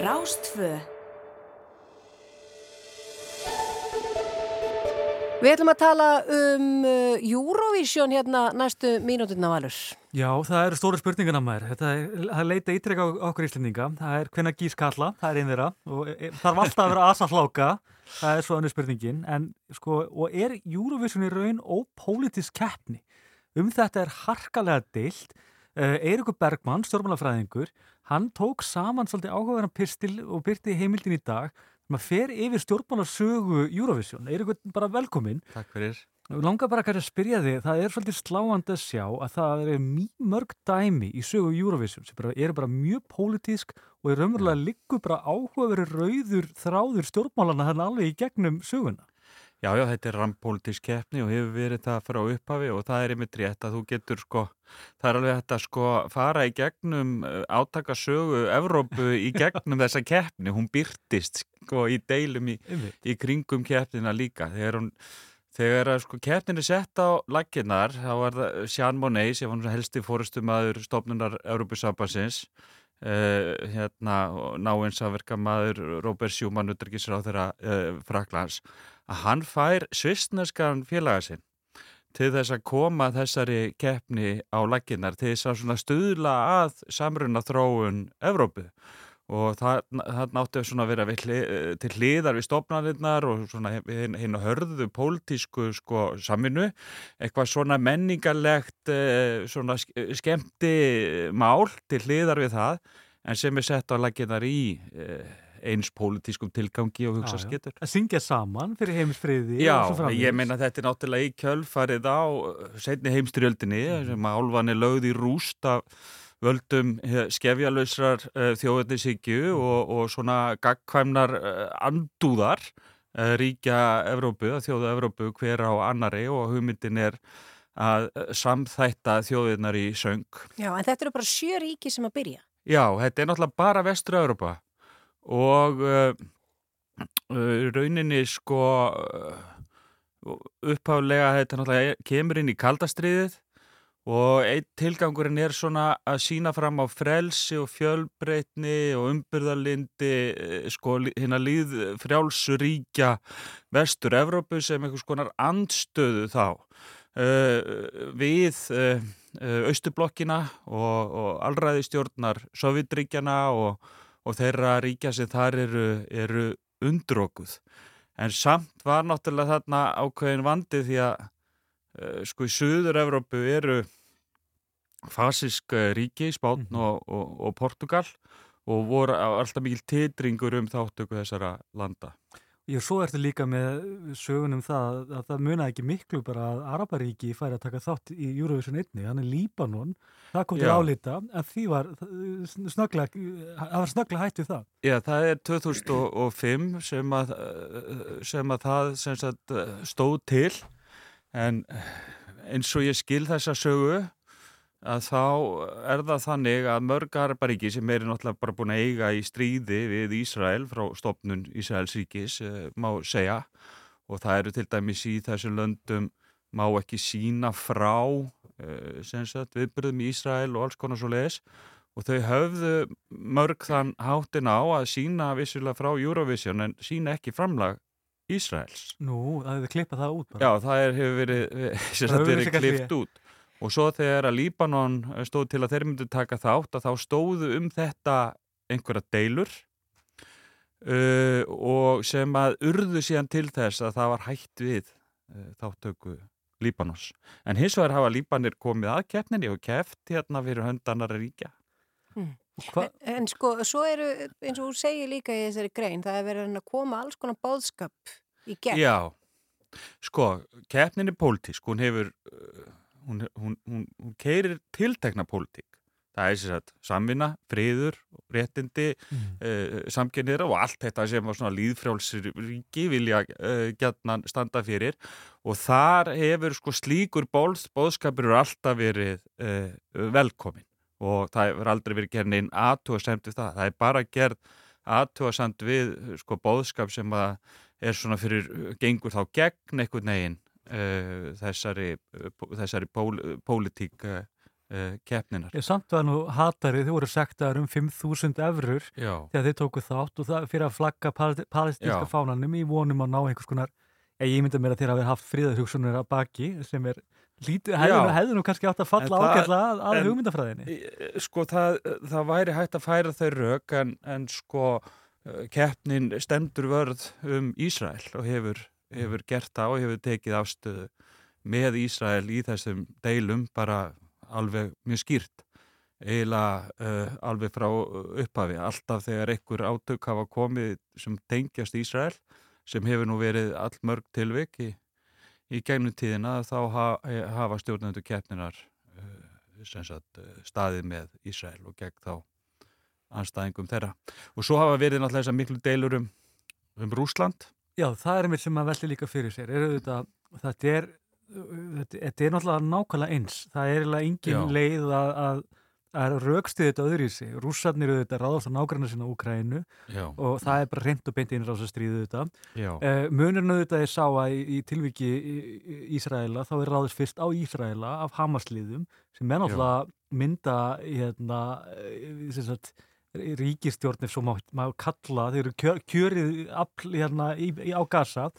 Rástfö Við ætlum að tala um uh, Eurovision hérna næstu mínúturna valur. Já, það eru stóru spurningarna maður. Þetta er, það er leita ítreka á okkur íslendinga. Það er hvenna gís kalla, það er einn þeirra. Og e, þarf alltaf að vera asa hláka. Það er svo önnur spurningin. En sko, og er Eurovision í raun ópolítisk keppni? Um þetta er harkalega deilt. Uh, Eirikur Bergmann, stjórnmálafræðingur, hann tók saman svolítið áhugaverðan pistil og byrti heimildin í dag. maður fer yfir stjórnmálasögu Eurovision. Eirikur, bara velkomin. Takk fyrir. Langar bara að spyrja þig, það er svolítið sláandi að sjá að það er mörg dæmi í sögu Eurovision sem bara, eru bara mjög pólitísk og er raunverulega liggur bara áhugaveri rauður þráður stjórnmálana þannig alveg í gegnum söguna. Já, já, þetta er rampolítisk keppni og hefur verið það frá upphafi og það er einmitt rétt að þú getur sko, það er alveg hægt að sko fara í gegnum átakasögu Evrópu í gegnum þessa keppni, hún byrtist sko í deilum í, í kringum keppnina líka, þegar hún Þegar sko, keppnin er sett á laginnar, þá var það Jean Monnet sem var helsti fórustumæður stofnunar Európusambansins, uh, hérna, náins að verka maður Robert Schumann, utryggisráð þeirra uh, Fraklands, að hann fær svistneskan félaga sinn til þess að koma þessari keppni á laginnar, til þess að stuðla að samruna þróun Evrópu. Og það, það náttu að vera við, til hliðar við stofnarinnar og hinn hin hörðu pólitísku sko saminu, eitthvað svona menningarlegt svona skemmti mál til hliðar við það en sem er sett á laginnar í eins pólitískum tilgangi og hugsa skittur. Að syngja saman fyrir heimsfriði. Já, ég meina þetta er náttúrulega í kjölfarið á setni heimstyrjöldinni sem álvan er lögð í rúst af völdum skefjalösrar uh, þjóðurnisíkju og, og svona gagkvæmnar uh, andúðar uh, ríkja Evrópu, þjóðu Evrópu hver á annari og hugmyndin er að samþætta þjóðirnar í söng. Já, en þetta eru bara sjö ríki sem að byrja. Já, þetta er náttúrulega bara vestur Evrópa og rauninni sko upphaflega þetta náttúrulega kemur inn í kaldastriðið og einn tilgangurinn er svona að sína fram á frelsi og fjölbreytni og umbyrðalindi eh, sko hérna líð frjálsu ríkja vestur Evrópu sem einhvers konar andstöðu þá uh, við uh, austublokkina og, og allræðistjórnar Sovjetríkjana og, og þeirra ríkja sem þar eru, eru undrókuð. En samt var náttúrulega þarna ákveðin vandi því að uh, sko í Suður Evrópu eru fasísk eh, ríki, Spán Mhm. og, og, og Portugal og voru alltaf mikil titringur um þáttöku þessara landa. Ég svo ertu líka með sögunum það að það munaði ekki miklu bara að Araparíki færi að taka þátt í Eurovision einni, hann er Líbanon, það kom til Já. álita en því var snögglega, það var snögglega hætt við það. Já, það er 2005 sem að, eh, sem að það sem sagt, eh, stóð til en eins og ég skil þessa sögu að þá er það þannig að mörg Araparíki sem er náttúrulega bara búin að eiga í stríði við Ísrael frá stopnun Ísraels ríkis eh, má segja og það eru til dæmis í þessum löndum má ekki sína frá eh, sem sagt viðbyrðum í Ísrael og alls konar svo leiðis og þau höfðu mörg þann háttin á að sína vissulega frá Eurovision en sína ekki framlag Ísraels. Nú, það hefði klippað það út bara. Já, það er, hefur verið, verið klift út. Og svo þegar að Líbanon stóð til að þeir myndu taka þátt að þá stóðu um þetta einhverja deilur uh, og sem að urðu síðan til þess að það var hætt við uh, þáttöku Líbanons. En hins vegar hafa Líbanir komið að keppninni og keft hérna fyrir höndanar ríkja. Hva, En sko, svo eru, eins og þú segir líka í þessari grein, það er verið að koma alls konar bóðskap í gegn. Já, sko, keppnin er pólitísk, hún hefur, uh, hún, hún, hún, hún keirir tiltekna pólitík. Það er sér að samvinna, friður, réttindi, mm. uh, samkennir og allt þetta sem ríki vilja uh, gætnan standa fyrir og þar hefur sko slíkur bóð, bóðskapur alltaf verið uh, velkomin og það hefur aldrei verið gerð neinn aðtúasemt við það. Það er bara gerð aðtúasemt við sko bóðskap sem að er svona fyrir, gengur þá gegn einhvern veginn uh, þessari, uh, þessari pól, pólitík uh, uh, keppninar. Ég samt var nú hatari, þau voru sektaður um 5.000 eurur þegar þið tóku þátt og það fyrir að flagga pal- palestinska fánanum í vonum að ná einhvers konar ég ímynda mér að þér hafi haft fríðarhugsunir að baki sem er lítið, hefðu, nú- kannski átt að falla það- ágætla að, að hugmyndafræðinni. sko það, það væri hægt að færa þau rauk en, en sko keppnin stendur vörð um Ísrael og hefur, hefur gert það og hefur tekið afstöðu með Ísrael í þessum deilum bara alveg mjög skýrt eiginlega uh, alveg frá upphafi alltaf þegar einhver átök hafa komið sem tengjast Ísrael sem hefur nú verið all mörg tilvik í, í gegnum tíðina þá ha, hafa stjórnendur keppninar uh, uh, staðið með Ísrael og gegn þá anstæðingum þeirra. Og svo hafa verið náttúrulega þessar miklu deilur um, um Rúsland. Já, það er mér sem að velja líka fyrir sér. Er þetta, þetta er þetta, þetta er náttúrulega nákvæmlega eins. Það er eiginlega engin leið að, að, að raukstuði þetta öðru í sig. Rússarnir eru þetta ráðast á nágrannar sinna Úkrænu og það er bara reynd og beint innrásastriðu þetta. Uh, munurinn auðvitað ég sá að í, í tilviki í- í- Ísraela þá er ráðist fyrst á Ísraela af Hamasliðum sem er náttúrulega mynda hérna eh, sem sagt, ríkistjórnir svo má, má kalla, þeir eru kjör, kjörið afl hérna í, í, á Gaza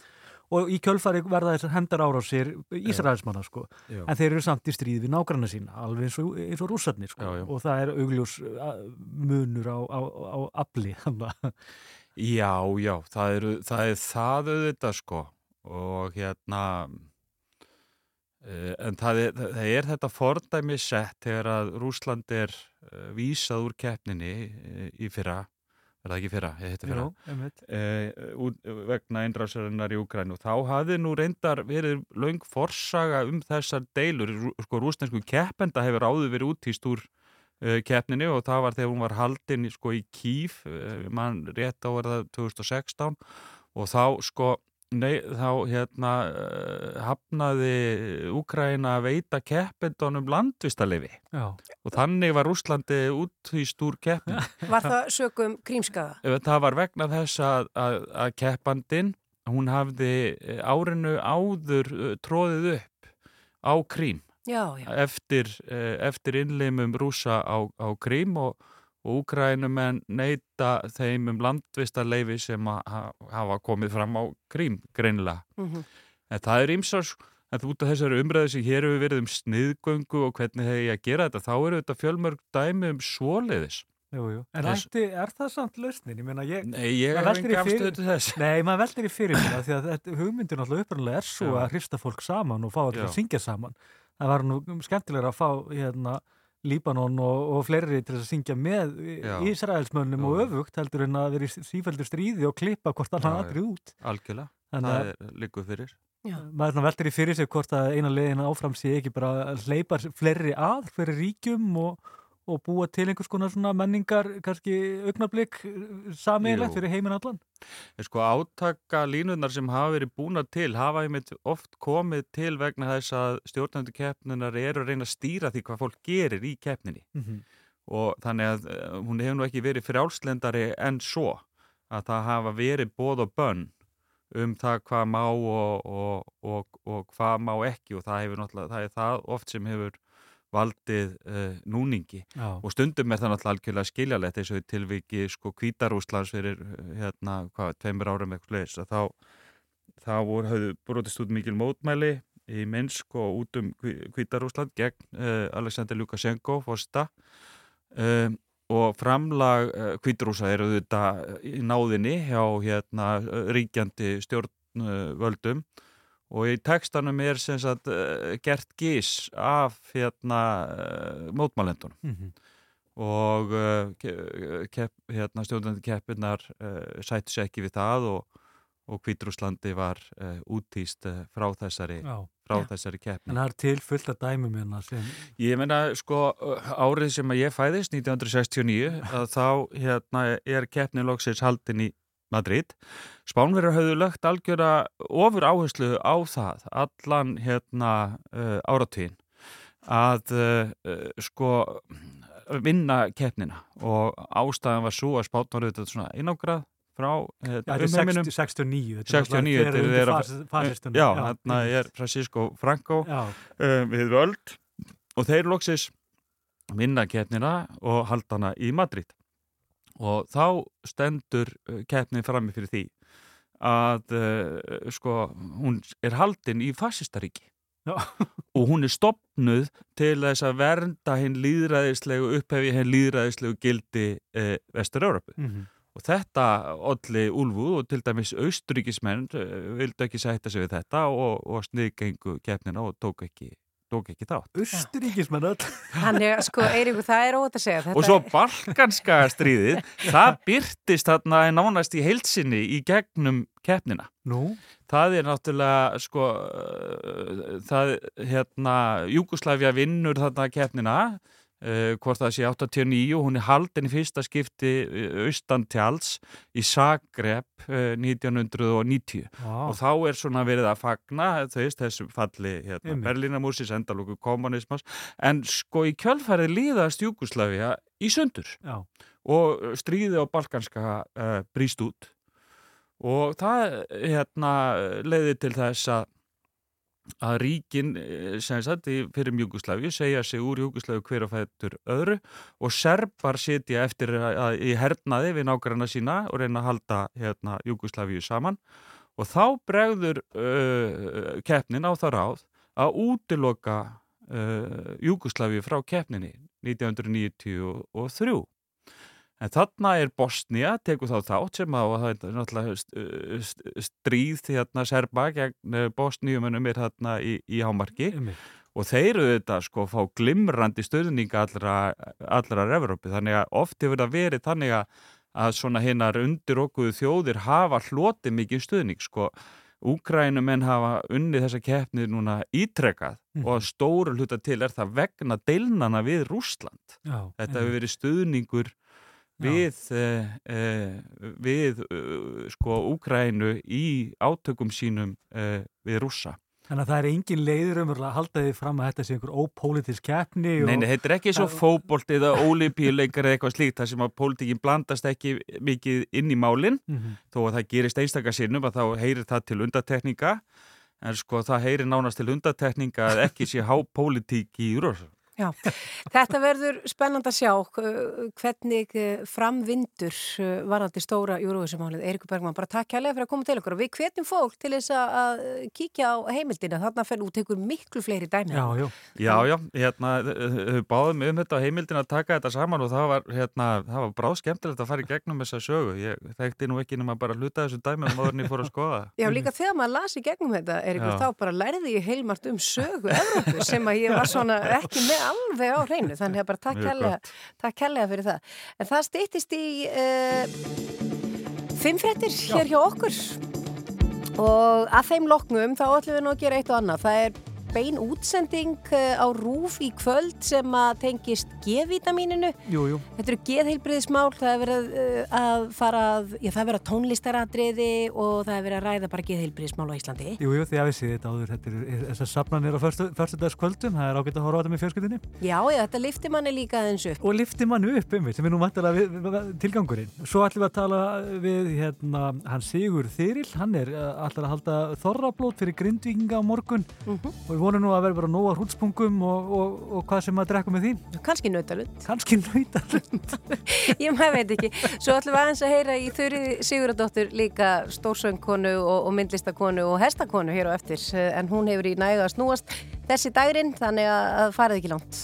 og í kjölfari verða þessar hendar árásir Ísraelsmanna sko. Já. en þeir eru samt í stríð við nágranna sína alveg eins og, eins og rússarnir sko. Já, já. og það er augljós munur á, á, á afli Já, já, það, eru, það er það auðvitað sko. Og hérna en það er, það er þetta fordæmi sett þegar að Rúsland er uh, vísað úr keppninni uh, í fyrra, er það ekki fyrra, ég heiti fyrra, uh, út, vegna einrásarinnar í Ukræn og þá hafði nú reyndar verið löng forsaga um þessar deilur, sko rúsnesku keppenda hefur áður verið útýst úr keppninni og það var þegar hún var haldin sko í uh, mann rétt á verða 2016 og þá sko Nei, þá hérna uh, hafnaði Úkraina að veita keppendunum landvistalefi Já. og þannig var Úslandi útýst úr keppnin. Var það sögum krímskaða? Það var vegna þess að, að, að keppandin, hún hafði eh, árinu áður eh, tróðið upp á krím Já, já. eftir, eh, eftir innleimum rúsa á, á Krím og, og Úkrænumenn neyta þeim um landvistarleifi sem hafa komið fram á Krím greinilega. Mhm. En það er ýmsar, en þú út af þessari umræðu sem hér hefur verið um sniðgöngu og hvernig hefur ég að gera þetta, þá eru þetta fjölmörg dæmi um svoleiðis. Jú, jú. En Þess- ætti, er það samt lausnin? Ég meina, ég... Nei, ég hef veltir í enga fyrir- afstöðu til þess. Nei, maður veldir í fyrir af því að þetta, hugmyndin alltaf upprannlega er svo Já. að hrista fólk saman og fá allir Já. að syngja saman. Það var nú skemmtilega að fá hérna Líbanon og, og fleiri til að syngja með Já. Ísraelsmönnum og Já. öfugt heldur en að vera í sífældur stríði og klippa hvort já. aðrið út. Algjörlega, Þannig það að er líkuð fyrir. Já. maður veldir í fyrir sig hvort að eina leiðina áfram sé ekki bara að hleypa fleiri að fyrir ríkjum og, og búa til einhvers konar svona menningar kannski augnablík sameiginlegt Jú. fyrir heiminn allan. Sko átaka línunar sem hafa verið búna til hafa einmitt oft komið til vegna þess að stjórnandi keppninar eru að reyna að stýra því hvað fólk gerir í keppninni Mm -hmm. og þannig að eh, hún hefur nú ekki verið frjálslendari en svo að það hafa verið bóð og bönn um það hvað má og, og, og, og hvað má ekki og það hefur náttúrulega, það er það oft sem hefur valdið uh, núningi. Já. og stundum er það náttúrulega algjörlega skiljalegt eins og í tilviki sko Kvítarúslands fyrir eh, hérna, hvað, tveimur árum eitthvað leis að þá, þá voru, höfðu brotist út mikil mótmæli í Minsk og út um Kvítarúsland gegn uh, Alexander Lukashenko fórsta um, og framlag uh, Kvítarúsa eru þetta í náðinni hjá hérna, ríkjandi stjórnvöldum og í tekstanum er sem sagt uh, gert gís af hérna uh, mótmælendunum Mm -hmm. og ke- kepp, hérna, stjórnandi keppirnar uh, sættu sér ekki við það og, og Kvítrúslandi var uh, útýst frá þessari, Já. frá Já. þessari keppni. En það er til fullt af dæmum hérna sem... Ég meina, sko, árið sem að ég fæðist, 1969, að þá hérna, er keppni loksins haldin í Madrid. Spánverjar höfðu lögt algjöra ofur áherslu á það, allan hérna uh, áratvín, að uh, uh, sko vinna keppnina og ástæðan var svo að Spán var auðvitað svona einangrað frá hérna, þetta er umheiminum. 60, 69. þetta er 69, náttúrulega þetta er fasistunum. Já, hérna er Francisco Franco uh, við völd og þeir loksis vinna keppnina og halda hana í Madrid og þá stendur uh, keppnin frammi fyrir því að uh, sko hún er haldin í fasistaríki. Já. og hún er stopnuð til þess að vernda hinn líðræðislegu upphefi hinn líðræðislegu gildi uh, Vestur-Európu mm og þetta olli Úlfu og til dæmis austuríkismenn vildu ekki sætta sig við þetta og, og sniðgengu keppnina og tók ekki, tók ekki þátt. Östuríkismenn öll. Þannig, að, sko, Eiríkur, það er óvægt að segja. Þetta Og svo balkanska stríðið, það byrtist þarna nánast í heilsinni í gegnum keppnina. Nú, Það er náttúrulega, sko, uh, það, hérna, Júgoslavia vinnur þarna keppnina, uh, hvort það sé 89 og hún er haldin í fyrsta skipti uh, austan tjáls í Zagreb uh, 1990 Vá. og þá er svona verið að fagna veist, þessu falli hérna. Berlínamúsis, endalóku kommunismas en sko í kjölfarið líðast Júgoslavia í sundur Já. og stríði á balkanska uh, brýst út og það hérna leiði til þess að að ríkin eh, sagt fyrir Júgoslavíu segja sig úr Júgoslavíu hver og fættur öðru og serbar sitja eftir að, að, í hernaði við nágranna sína og reyna að halda hérna Júgoslavíu saman. Og þá bregður uh, keppnin á það ráð að útiloka uh, Júgoslavíu frá keppninni 1993 En þarna er Bosnia, tekur þá þátt sem að, og það er náttúrulega st- st- stríð hérna serba gegn Bosníumunum er þarna í, í hámarki Einmitt. og þeir eru þetta sko fá glimrandi stöðninga allra, allra Evrópi þannig að oft hefur það verið þannig að, að svona hinnar undir okkuðu þjóðir hafa hlotið mikið stöðning sko Úkrænumenn hafa unnið þessa keppni núna ítrekað Mhm. og að stóru hluta til er það vegna deilnana við Rússland Já. þetta hefur verið stuðningur við, uh, uh, við uh, sko Úkrænu í átökum sínum við rússa. Þannig að það er engin leiður um að halda því fram að þetta sé einhver ópolítisk keppni. Nei, nei, þetta er ekki svo fótbolt eða ólipíuleikar eða eitthvað slíkt þar sem að pólitíkin blandast ekki mikið inn í málinn Mhm. þó að það gerist einstaka sinnum að þá heyrir það til undatekninga en sko það heyri nánast til undatekninga að ekki sé hápólitík í Eurovision. Já, þetta verður spennand að sjá uh, hvernig uh, framvindur uh, varandi stóra júruvísumálið. Eirikur Bergman, bara takk kærlega fyrir að koma til okkur og við hvetjum fólk til þess að- að kíkja á heimildina. Þarna fer út ykkur miklu fleiri dæmi. Já, já. Já, já, hérna, þau báðum um þetta á heimildin að taka þetta saman og það var, hérna, það var bráð skemmtilegt að fara í gegnum þessa sögu. Ég þekkti nú ekki nema bara að hluta þessu dæmi áður en ég fór að skoða. Já, líka þegar maður las í gegnum þetta, Eirikur, þá bara lærði ég heilmart um sögu Evrópu sem að ég var svona ekki með alveg á hreinu. Þannig að bara takk gott. takk kærlega fyrir það. En það stýttist í uh, fimm fréttir hér hjá okkur. Og að þeim loknum þá ætlum við nú að gera eitt og annað. Það er bein útsending eh, á rúf í kvöld sem að tengist jú. Þetta eru geðheilbriðismál, það er verið að fara að, já það er verið að tónlistaratriði og það er verið að ræða bara geðheilbriðismál á Íslandi. Jú, jú, því að við séð þetta áður, þetta er þessar safnanir á förstudagskvöldum, það er ágætt að horfa á þetta með fjölskyldinni. Já, já, þetta lifti manni líka aðeins upp. Og lifti mann upp um sem er nú mættilega tilgangurinn. Svo ætlum við að tala við hérna, hann Sigur Þyril, hann er alltaf að halda þorrablót fyrir grindvíkinga á morgun Mhm. og við vonum nú að vera bara nóga hrútspungum og, og, og hvað sem að drekka með því. Kanski nautalund. Kanski nautalund. Ég maður veit ekki. Svo ætlum við aðeins að heyra í Þurri Siguradóttur líka stórsöngkonu og, og myndlistakonu og hestakonu hér á eftir. Eh, En hún hefur í næga að snúast þessi dagurinn, þannig að, að farið ekki langt.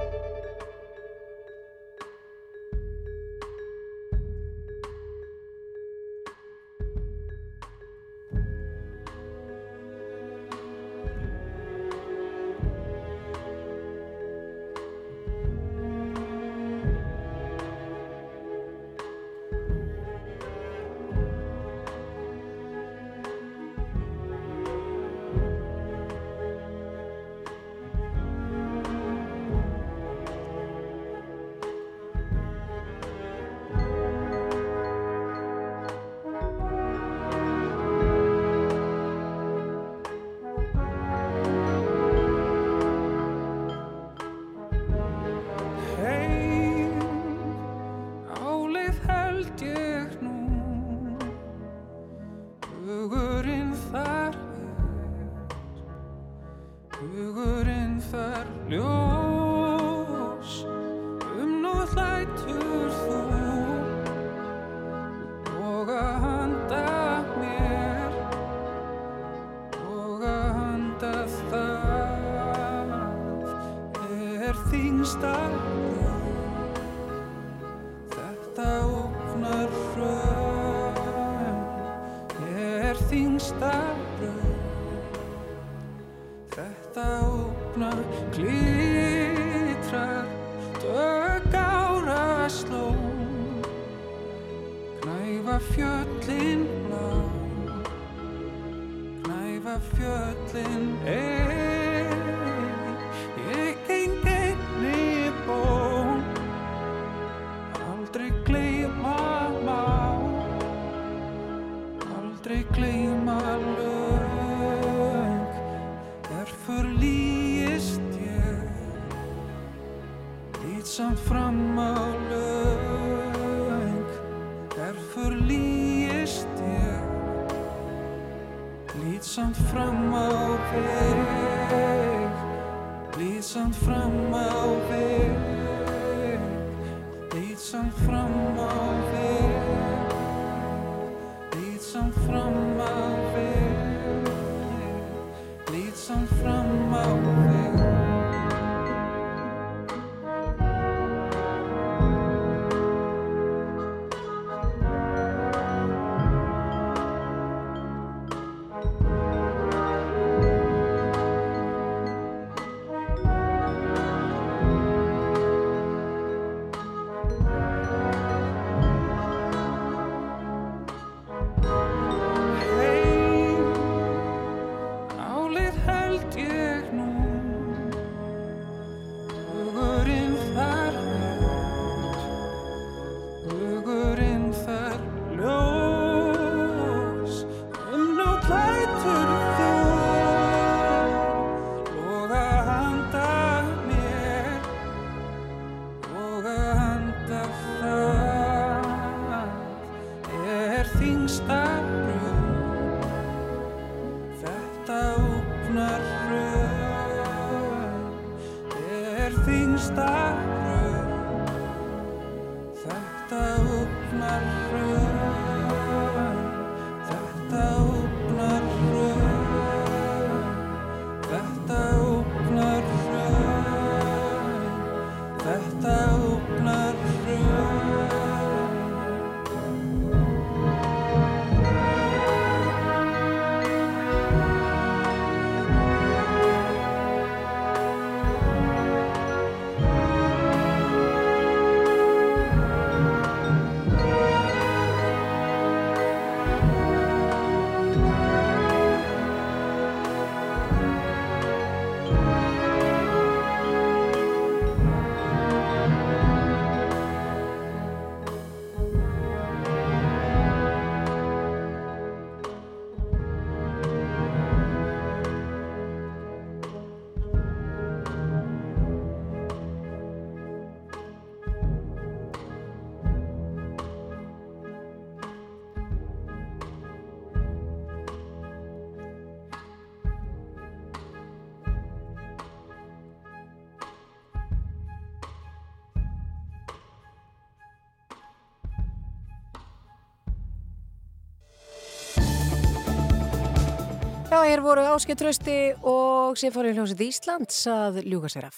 hér voru Áskei Trausti og Sifari hljósið Íslands að ljúka sér af.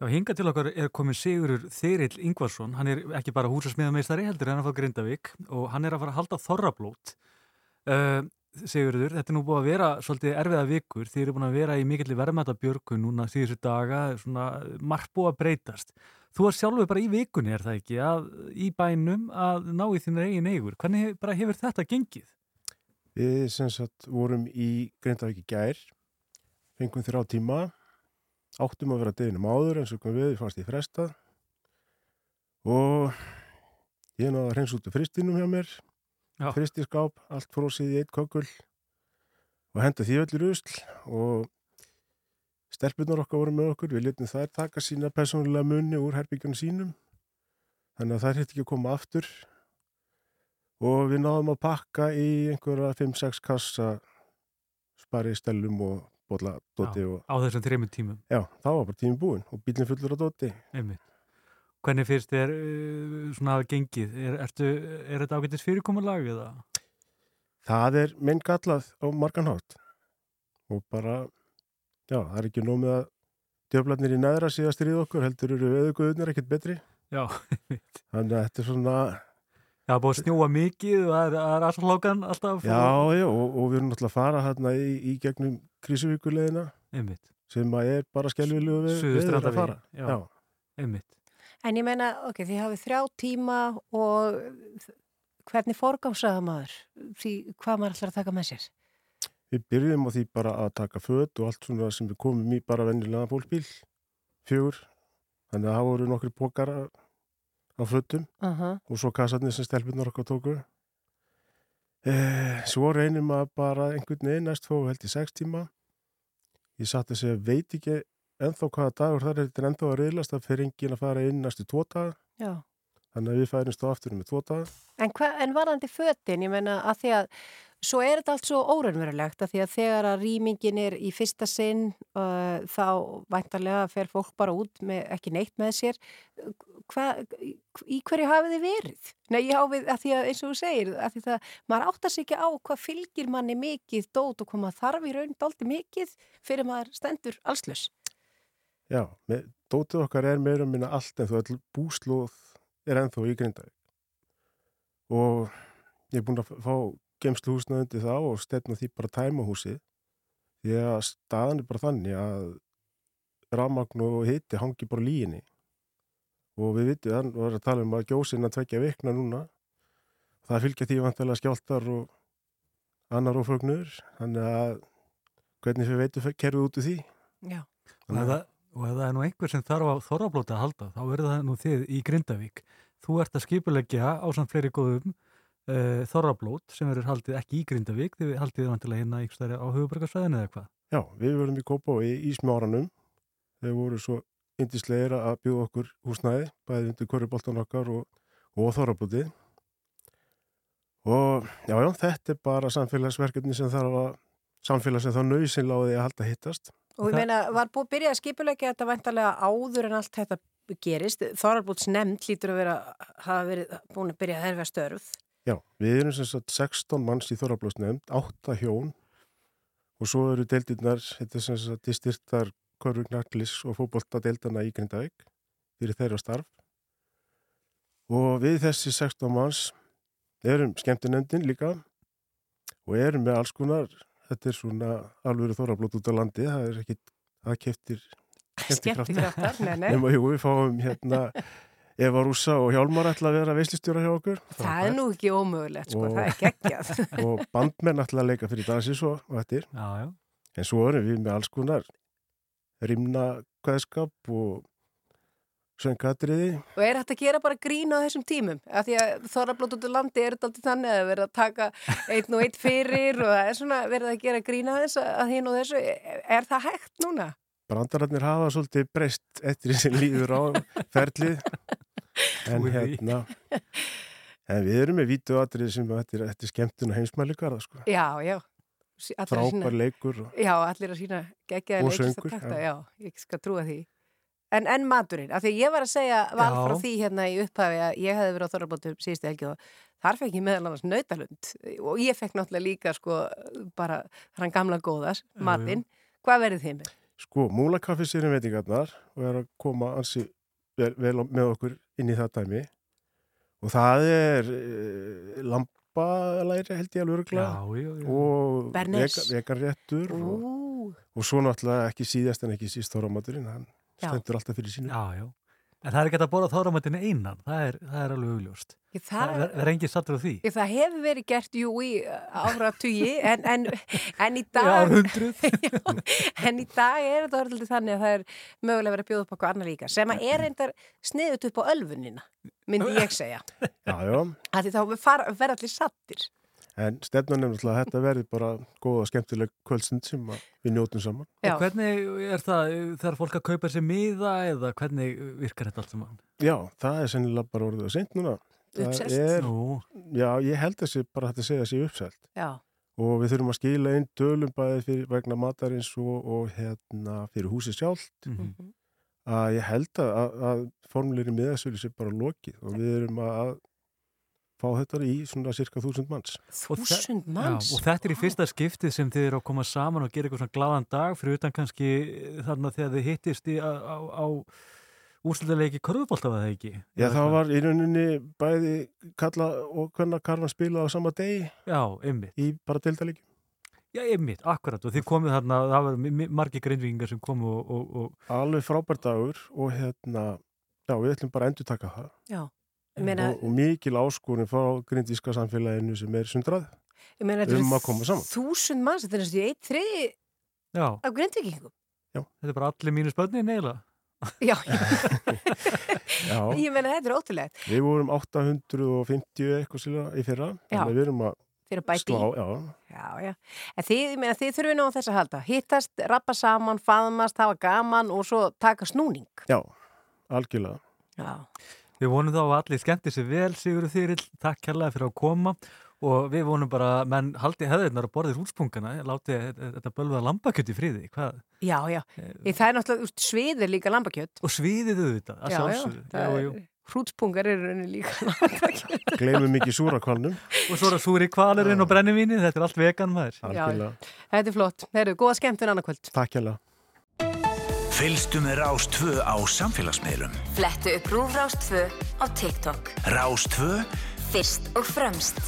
Já, hinga til okkar er komin Sigurur Þyrill Ingvarsson, hann er ekki bara húsasmiðameistari heldur en hann frá Grindavík og hann er að fara að halda þorrablót. Uh, Sigurður, þetta er nú búið að vera svolítið erfiða vikur, þið eru búin að vera í mikill verðmættabjörgu núna síðustu daga, svona margt búið að breytast. Þú er sjálfur bara í vikunni, er það ekki, að, í bænum að ná í þínu eigin eigur. Hvernig bara hefur þetta gengið? Við sem sagt vorum í Grindavík í gær, fengum þrjá tíma, áttum að vera deginum áður eins og kom við, við fannst í frestað og ég náði að hreins út af fristinum hjá mér, Já. fristiskáp, allt frósið í eitt kökul og henda því öllu rusl og stelpunar okkar voru með okkur, við letum þær taka sína persónulega munni úr herbyggjunum sínum þannig að þær hitt ekki að koma aftur og við náðum að pakka í einhverja 5-6 kassa spari stellum og bolla doti og Á þessum þreymur tímum, já, þá var bara tími búinn og bílinn fullur á doti einmitt. Hvernig fyrst er uh, svona að gengið? Er, ertu, er þetta ágættis fyrirkomulag eða? það er minn gallað á margan hátt og bara já, það er ekki nómið að djöflarnir í neðra síðast stríð okkur heldur eru veðuguðunir ekkert betri Já, þannig að þetta er svona Já, búið að snjóa mikið og það er, er allflókan alltaf. já, já, og, og við erum náttúrulega að fara hérna í, í gegnum krísuvíkuleðina Einmitt, sem að er bara skelvilegu við, við að Suðurstrandarvegi, fara já. já. einmitt. En ég meina, ok, þið hafið þrjá tíma og hvernig forgámsaða maður? Því hvað maður ætlar að taka með sér? Við byrjum á því bara að taka föt og allt svona sem við komum í bara vennilega fólkbíl, fjögur. Þannig að það voru nokkri pókar á á fötum Uh -huh. og svo kassarnir sem stelpunar okkar tóku. Eh, svo reynum að bara einhvern veginn næst fóðu held í sex tíma. Ég satt að segja, veit ekki ennþá hvaða dagur það er, þetta ennþá að reyðlast að fyrir enginn að fara inn næstu tvo daga. Já. Þannig að við færumst á aftur með tvo daga. En, hva, en varðandi fötin, ég meina að því að svo er þetta allt svo óraunverulegt að því að þegar að rýmingin er í fyrsta sinn uh, þá væntarlega fer fólk bara út með ekki neitt með sér. Hva, í hverju hafið þið verið? Nei, ég hafið að því að eins og þú segir, að því það, maður áttar sig ekki á hvað fylgir manni mikið dót og hvað maður þarf í raun daldi mikið fyrir maður stendur allslaus. Já, með, dótið okkar er meira minna allt en þú búslóð er ennþá í Grindavík. Og ég er búin að fá gemslu húsnaðundi þá og stefna því bara tæma húsið. Því að staðan er bara þannig að rafmagn og hitti hangi bara líginni. Og við vitum, þannig var að tala um að gjósinn að tvekja vikna núna. Það fylgja því vantilega skjáltar og annar ofögnur. Þannig að hvernig við veitum kerfið út úr því. Já. Og ef, það, og ef það er nú einhver sem þarf á þorrablóta að halda, þá verður það nú þið í Grindavík. Þú ert að skipuleggja á samt fleiri góðum uh, þorrablót sem verður haldið ekki í Grindavík, þið haldið vantilega hérna ykkur stærri á höfubarkarsvæðinu eða hvað? Já, við verðum í Kópá í, í smjáranum. Þeir voru svo indislegir að bjóða okkur húsnæði, bæði undir korriboltan okkar og, og þorrablóti. og já, já, þetta er bara samfélagsverkefni sem þarf að samfélag sem þá nöysinláði að halda hittast Og ég meina, var búið að byrja að skipulegja þetta vantarlega áður en allt þetta gerist. Þorarbúts nefnd lítur að vera, hafa verið búin að byrja að herfa störf. Já, við erum sem sagt 16 manns í Þorrablósnefnd, 8 hjón. Og svo eru deildirnar, þetta er sem sagt distyrtar Körfur Knaklis og fótbolta deildana í Grindavík fyrir þeirra starf. Og við þessi 16 manns erum skemmtinemndin líka og erum með alls konar, þetta er svona alvöru Þorrablót út á landi, það er ekki, það keftir Skemmtikraftar, að jú, við fáum hérna Eva Rúsa og Hjálmar ætla að vera veislistjóra hjá okkur. Það er nú ekki ómögulegt, sko, Og- það er geggjað. og bandmenn ætla að leika fyrir dansi svo og eftir. Já, já. En svo erum við með alls konar rimna kveðskap og söngatriði. Og er þetta að gera bara grín á þessum tímum? Af því að þorrablót út á landi er þetta alltaf þannig að vera að taka einn og einn fyrir og það er svona verið að gera grín á þess að hinn og þessu. Er það hægt núna? Brandararnir hafa svolítið breyst eftir því sem líður á ferlið. En hérna, en við erum með vítuatrið sem þetta er skemmtun og heimsmælikara, sko. Já, já. Frábær leikur. og- Já, allir að sína geggjaði Og leikist að takta, já. já, ég skal trúa því. En, en maturinn, af því ég var að segja val Já. frá því hérna í upphafi að ég hefði verið á Þorrablótu síðustu helgi og þar fekk ég meðal annars nautalund og ég fekk náttúrulega líka sko bara hann gamla góðas, matinn. Hvað verður þið með? Sko, múlakaffi sér um veitingarnar og er að koma ansi vel, vel með okkur inn í það dæmi og það er e, lambalæri held ég alveg já. og Bernes. vega, veganréttur og, og svo náttúrulega ekki síðast en ekki síst þorramaturinn, hann Já. stendur alltaf fyrir sínu. Já, já. En það er ekki að borða þáramatinu einan, það er, það er alveg augljóst. Það það, er, er engin sattur á því. ég, það hefur verið gert jú í áratugi en, en, en í dag árhundruð. Já, en í dag er þetta orðildi þannig að það er mögulega verið að bjóða upp okkur annar líka sem að er reyndar sniðut upp á ölfunina myndi ég segja Já, já, þá far- verða allir sattir en stefnan er náttúrulega að þetta verði bara góð og skemmtileg kvöldstund sem að við njótum saman. Já. Og hvernig er það, þegar fólk að kaupa sér miða eða hvernig virkar þetta allt saman? Já, það er sennilega bara orðið að seint núna. Uppselt. er, Nú, já, ég held að sé bara að segja að sé uppselt. Já, og við þurfum að skila inn dölum bæði fyrir, vegna matarins og, og hérna fyrir húsið sjálft mhm. að ég held að, að, að formulegri miðasölu sé bara lokið og við erum að fá þetta í svona cirka þúsund manns. Þúsund manns Já, og þetta er í fyrsta skiptið sem þið eru að koma saman og gera eitthvað svona glaðan dag fyrir utan kannski þarna þegar þið hittist í, á, á, á úrslutaleiki körfubólta var það ekki? Já, það var í rauninni bæði kalla og hvernig karvan spila á sama degi Já, ymmið. í bara deildalíki. Já, ymmið, akkurat. Og þið komið þarna, það var margir greinvíkingar sem komu og, og, og Alveg frábær dagur og hérna, já, við ætlum bara að endur taka það. Já, meina, Og, og mikil áskorun frá grindíska samfélaginu sem er sundrað. meina um að koma saman. þúsund manns, þetta er næstu eitt þriði já, af grindvikingum þetta er bara allir mínus börnin eiginlega. Já, Já, ég meina þetta er ótrúlegt. Við vorum 850 eitthvað sila í fyrra, við erum að fyrir að bæti slá, já, Já, já, en þið, ég meina, þið þurfið nú á þess að halda. Hittast, rappa saman, faðmast, hafa gaman og svo taka snúning. Já, algjörlega. Já, Við vonum þá að allir skemmti sér vel, Sigurður Þyrill, takk kærlega fyrir að koma og við vonum bara að menn haldi hefðirnar að borðið húspungana, láti þetta bölvaða lambakjöt í friði, hvað? já, já. Ég, það er náttúrulega, sviðir líka lambakjött Og sviðið auðvitað, að Já, já, sjálfsögðu. er, hrútspungar eru rauninni líka lambakjött Gleimum ekki súrakvalnum, Og svo er það súri kvalurinn og brennivíni, þetta er allt vegan maður. algjörlega. Þetta er flott, þeir eru góða skemmtun annarkvöld Takk hérlega. Fylgstu með Rás 2 á samfélagsmiðlum. Flettu upp Rúfrás 2 á TikTok. Rás 2 Fyrst og fremst.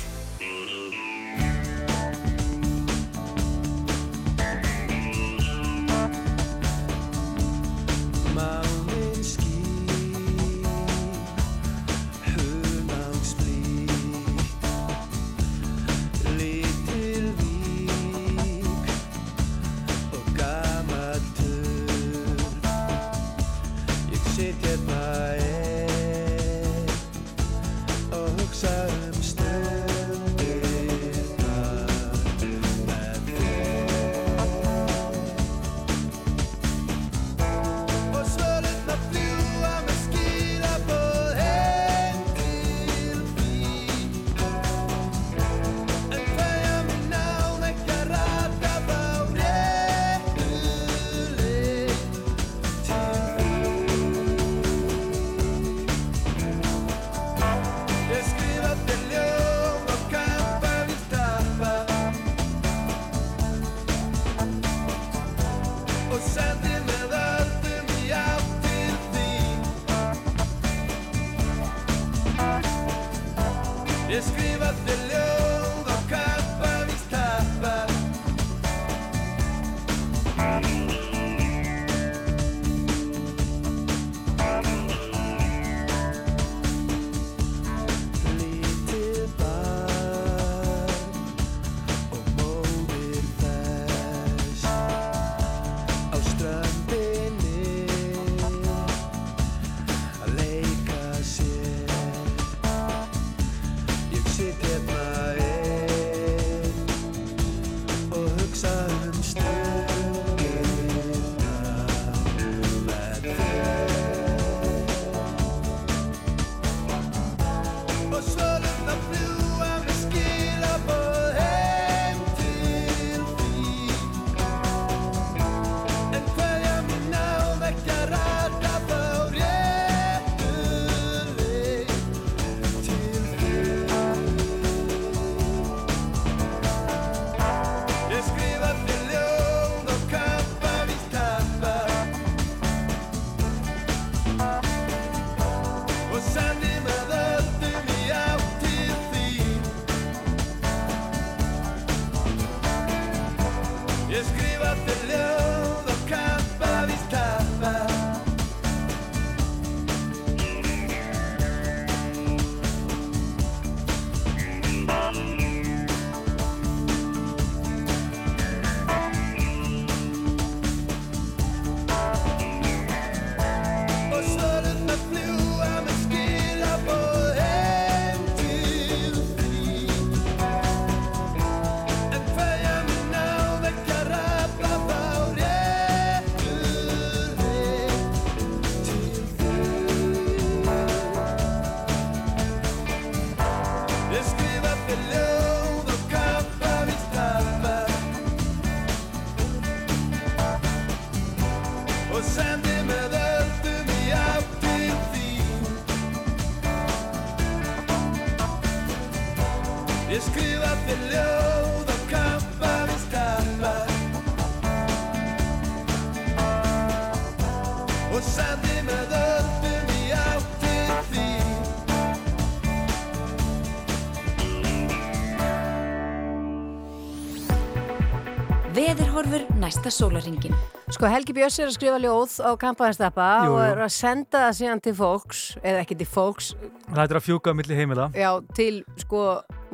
Næsta sólaringin. Sko Helgi Björns er að skrifa ljóð á kampaðinstappa Jú, og er að senda það síðan til fólks, eða ekki til fólks, Það er að fjúka á milli heimila. já, til sko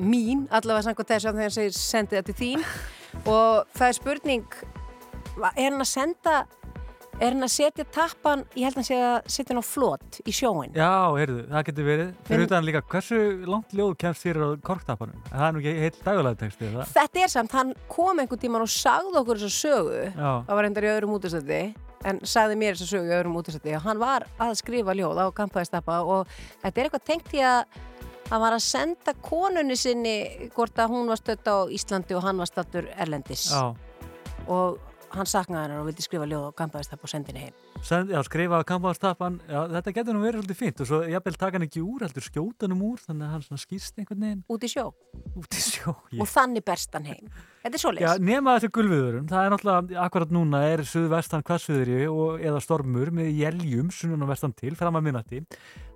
mín, allavega samkvæmt þess að þegar hann segir sendi það til þín og það er spurning, er hann að senda, er hann að setja tappan, ég held að hann sé að setja hann á flot í sjóin. Já, heyrðu, það getur verið. Fyrir utan líka, hversu langt ljóð kemst þér á korktapanum? Það er nú ekki heilt dagulegt texti, er það? Þetta er samt, hann kom einhvern tíman og sagði okkur þessa sögu, Já. það var endar í öðrum útastætti, en sagði mér þessa sögu í öðrum útastætti og hann var að skrifa ljóð á kampaðistappa og þetta er eitthvað tengt í að hann var að senda konunni sinni hvort að hún var stödd á Íslandi og hann var stattur Erlendis Já. og hann saknaði hennar og vildi skrifa ljóð á kampaðistappa og sendi henni heim. Send, já, skrifa kampaðarstappan, já, þetta getur nú verið svolítið fínt og svo jafnvel taka hann ekki úr, heldur skjóta hann um úr, þannig að hann skýrst einhvern veginn. Út í sjó. Út í sjó, ég. Og þannig berst hann heim. Þetta er Já, svoleiðis. nema þessi gulviðurum, það er náttúrulega akkurat núna er suðvestan hvassviðri og eða stormur með jæljum sunnan og vestan til fram að minnati.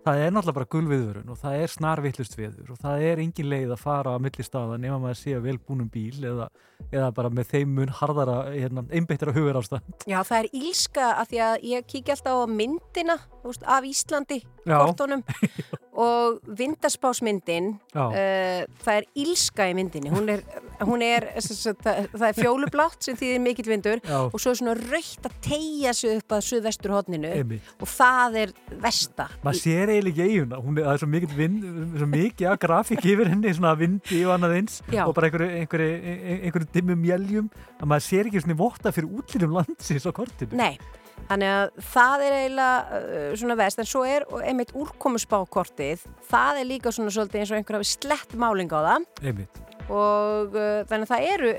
Það er náttúrulega bara gulviðurinn og það er snarvittlust viður og það er engin leið að fara á milli staða nema maður sé að vel búnum bíl eða, eða bara með þeim mun harðara, hérna, einbeittra hugur ástand. Já, það er ílska að því að ég kíkja alltaf á myndina veist, af Íslandi, Já. kortunum og vindarspásmyndin uh, það er ílska í myndinni hún er, hún er það, það er fjólublátt sem þýðir mikill vindur Já. og svo er svona raukt að tegja sig upp að suðvestur hodninu Einmitt. og það er versta maður sér eiginlega ekki eiguna hún er, það er svo mikið, vind, svo mikið að grafík yfir henni, svona vindi og annað eins Já. og bara einhverju, einhverju, einhverju dimmum jæljum að maður sér ekki svona votta fyrir útlýnum landsins á kortinu. Nei, þannig að það er eiginlega uh, svona vest en svo er einmitt úrkomusbákortið það er líka svona svolítið eins og einhver hafi slett máling á það. Einmitt. og uh, þannig að það eru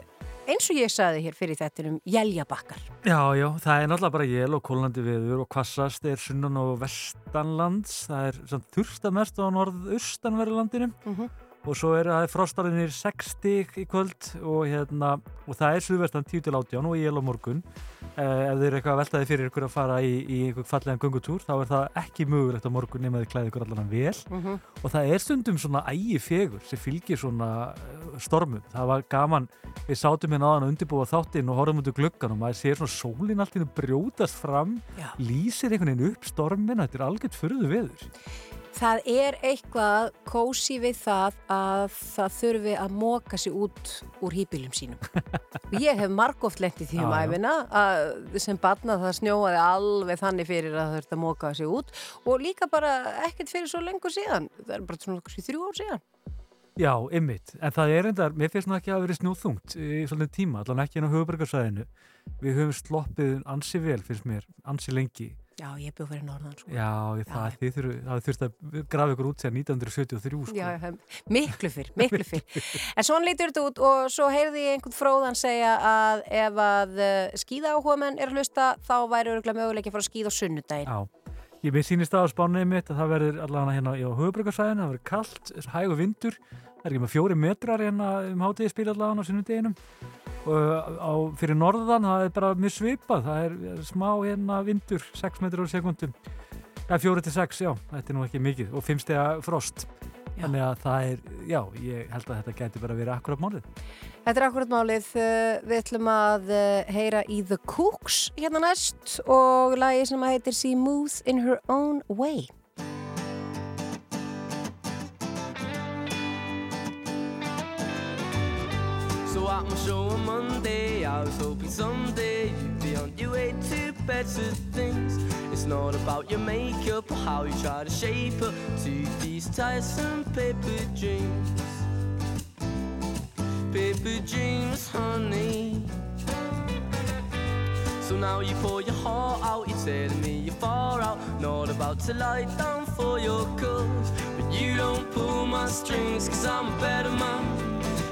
eins og ég saði hér fyrir þetta um jæljabakkar. Já, já, það er náttúrulega bara jél og kólandi viður og kvassast er sunnan og vestanlands það er svona þursta mest á norðaustanverðu landinu Mhm. Og svo er það frostarðinir 6 stig í kvöld og, hérna, og það er suðvestan 10 til 18 og ég er á morgun eh, ef þeir eru eitthvað að veltaði fyrir ykkur að fara í, í einhver fallegan göngutúr þá er það ekki mögulegt á morgun nema þið klæði ykkur allan vel Mhm. og það er stundum svona ægi fegur sem fylgir svona eh, stormum það var gaman, við sátum hérna aðan að undirbúa þáttinn og horfum út úr gluggan og maður sér svona sólinn allt í einu brjótast fram Já. lýsir einhvern veginn upp stormin þetta er algjört furðu veður Það er eitthvað kósi við það að það þurfi að móka sig út úr hýpilum sínum. Ég hef margóft lent í því um æfina sem barna það snjóaði alveg þannig fyrir að það þurfti að móka sig út og líka bara ekkert fyrir svo lengur síðan. Það er bara svona kannski þrjú ár síðan. Já, ymmit, en það er endar, mér finnst nú ekki að vera snjóþungt í svolítið tíma, allan ekki inn á höfubarkarsæðinu. Við höfum sloppið ansi vel, finnst mér, ansi lengi. Já, ég bjóð fyrir norðan sko. Já, ég, það, þið þurfu, það þurft að grafa ykkur út sér 1973, sko. Já, já, miklu fyrr, miklu fyrr. En svona lítur þetta út og svo heyrði ég einhvern fróðan segja að ef að skýða áhugamenn er að hlusta þá væri örgulega möguleiki að fara að skýða á sunnudaginn. Já, ég minn sýnist það á spánuðið mitt að það verður allan hérna á höfubarkarsæðinu, það verður kallt, hægur vindur, það er ekki með fjóri metrar hérna um hátíði spila allan á sunnudeginum og á, fyrir norðan það er bara mjög svipað, það er smá hérna vindur, 6 metrar á sekundum ja, 4 til 6, já, þetta er nú ekki mikið og 5 stega frost þannig að það er, já, ég held að þetta geti bara verið akkurat málið Þetta er akkurat málið. Uh, Við ætlum að uh, heyra í The Cooks hérna næst og lagi sem heitir She Moves in Her Own Way. My show on Monday, I was hoping someday you'd be on your way to better things. It's not about your makeup or how you try to shape up to these tiresome paper dreams. Paper dreams, honey. So now you pour your heart out, you're telling me you're far out. Not about to lie down for your cause. But you don't pull my strings, cause I'm a better man.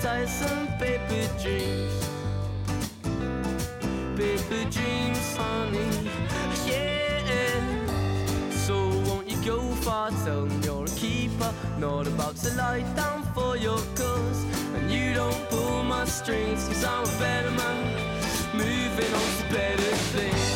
tiresome paper dreams. Paper dreams, honey. Yeah. So won't you go far? Tell them you're a keeper. Not about to lie down for your cause. And you don't pull my strings, cause I'm a better man moving on to better things.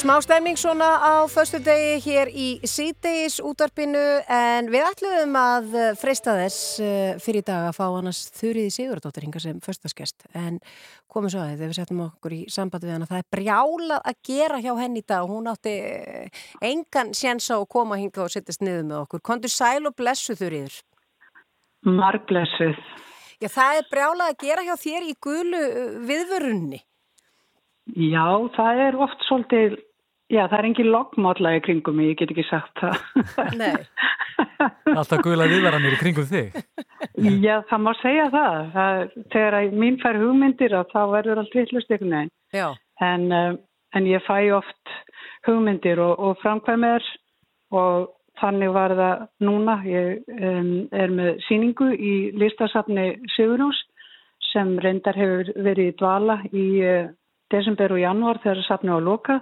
Smá stemming svona á föstu degi hér í síðdegis útarpinu en við ætlum að eh, freista þess eh, fyrir dag að fá annars Þurriði Sigurðardóttir hinga sem föstaskest en komum svo að þið þegar við settum okkur í samband við hana það er brjálað að gera hjá henni í dag og hún átti eh, engan séns á að koma hinga og sittast niður með okkur. Kondur sæl og blessu Þurriður? Margblessuð. Já, það er brjálað að gera hjá þér í gulu viðvörunni. Já, það er oft svolítið, já það er engin loggmálla í kringum mig, ég get ekki sagt það. Nei. Alltaf guðla viðvaranir í kringum þig Já, það má segja það. það þegar að mín fær hugmyndir að þá verður allt vittlust einhvern veginn. Já. En, um, en ég fæ oft hugmyndir og, og framkvæmir og þannig var það núna. Ég um, er með síningu í listasafni Sigurús sem reyndar hefur verið í dvala í uh, desember og janúar þegar safni á loka.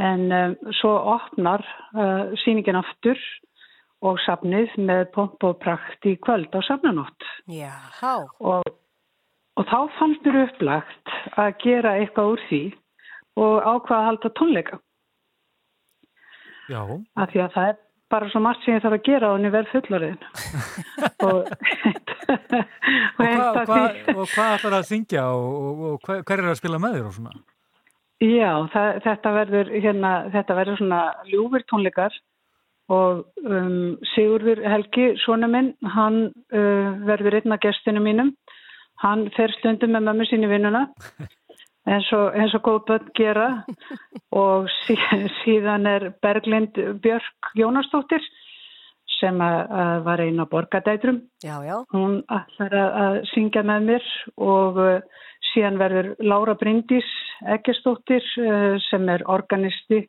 En um, svo opnar uh, síningin aftur og safnið með pomp og prakt í kvöld á safnanótt. Já. Og, og þá fannst mér upplagt að gera eitthvað úr því og ákvaða að halda tónleika. Já. Af því að það er bara svo margt sem ég þarf að gera á henni verð fullorðin. og, Og hvað hva, og hvað ætlar að syngja og, og, og hver hver er að spila með þér og svona? Já, það, þetta verður hérna, þetta verður svona ljúfur tónleikar og um, Sigurður Helgi, svona minn, hann uh, verður einn af gestinu mínum. Hann fer stundum með mömmu sín í vinnuna eins og, og góð börn gera og sí, síðan er Berglind Björk Jónastóttir sem að, að var eina borgadætrum. Já, já. Hún ætlar að, að syngja með mér og uh, síðan verður Lára Bryndís Eggestóttir uh, sem er organisti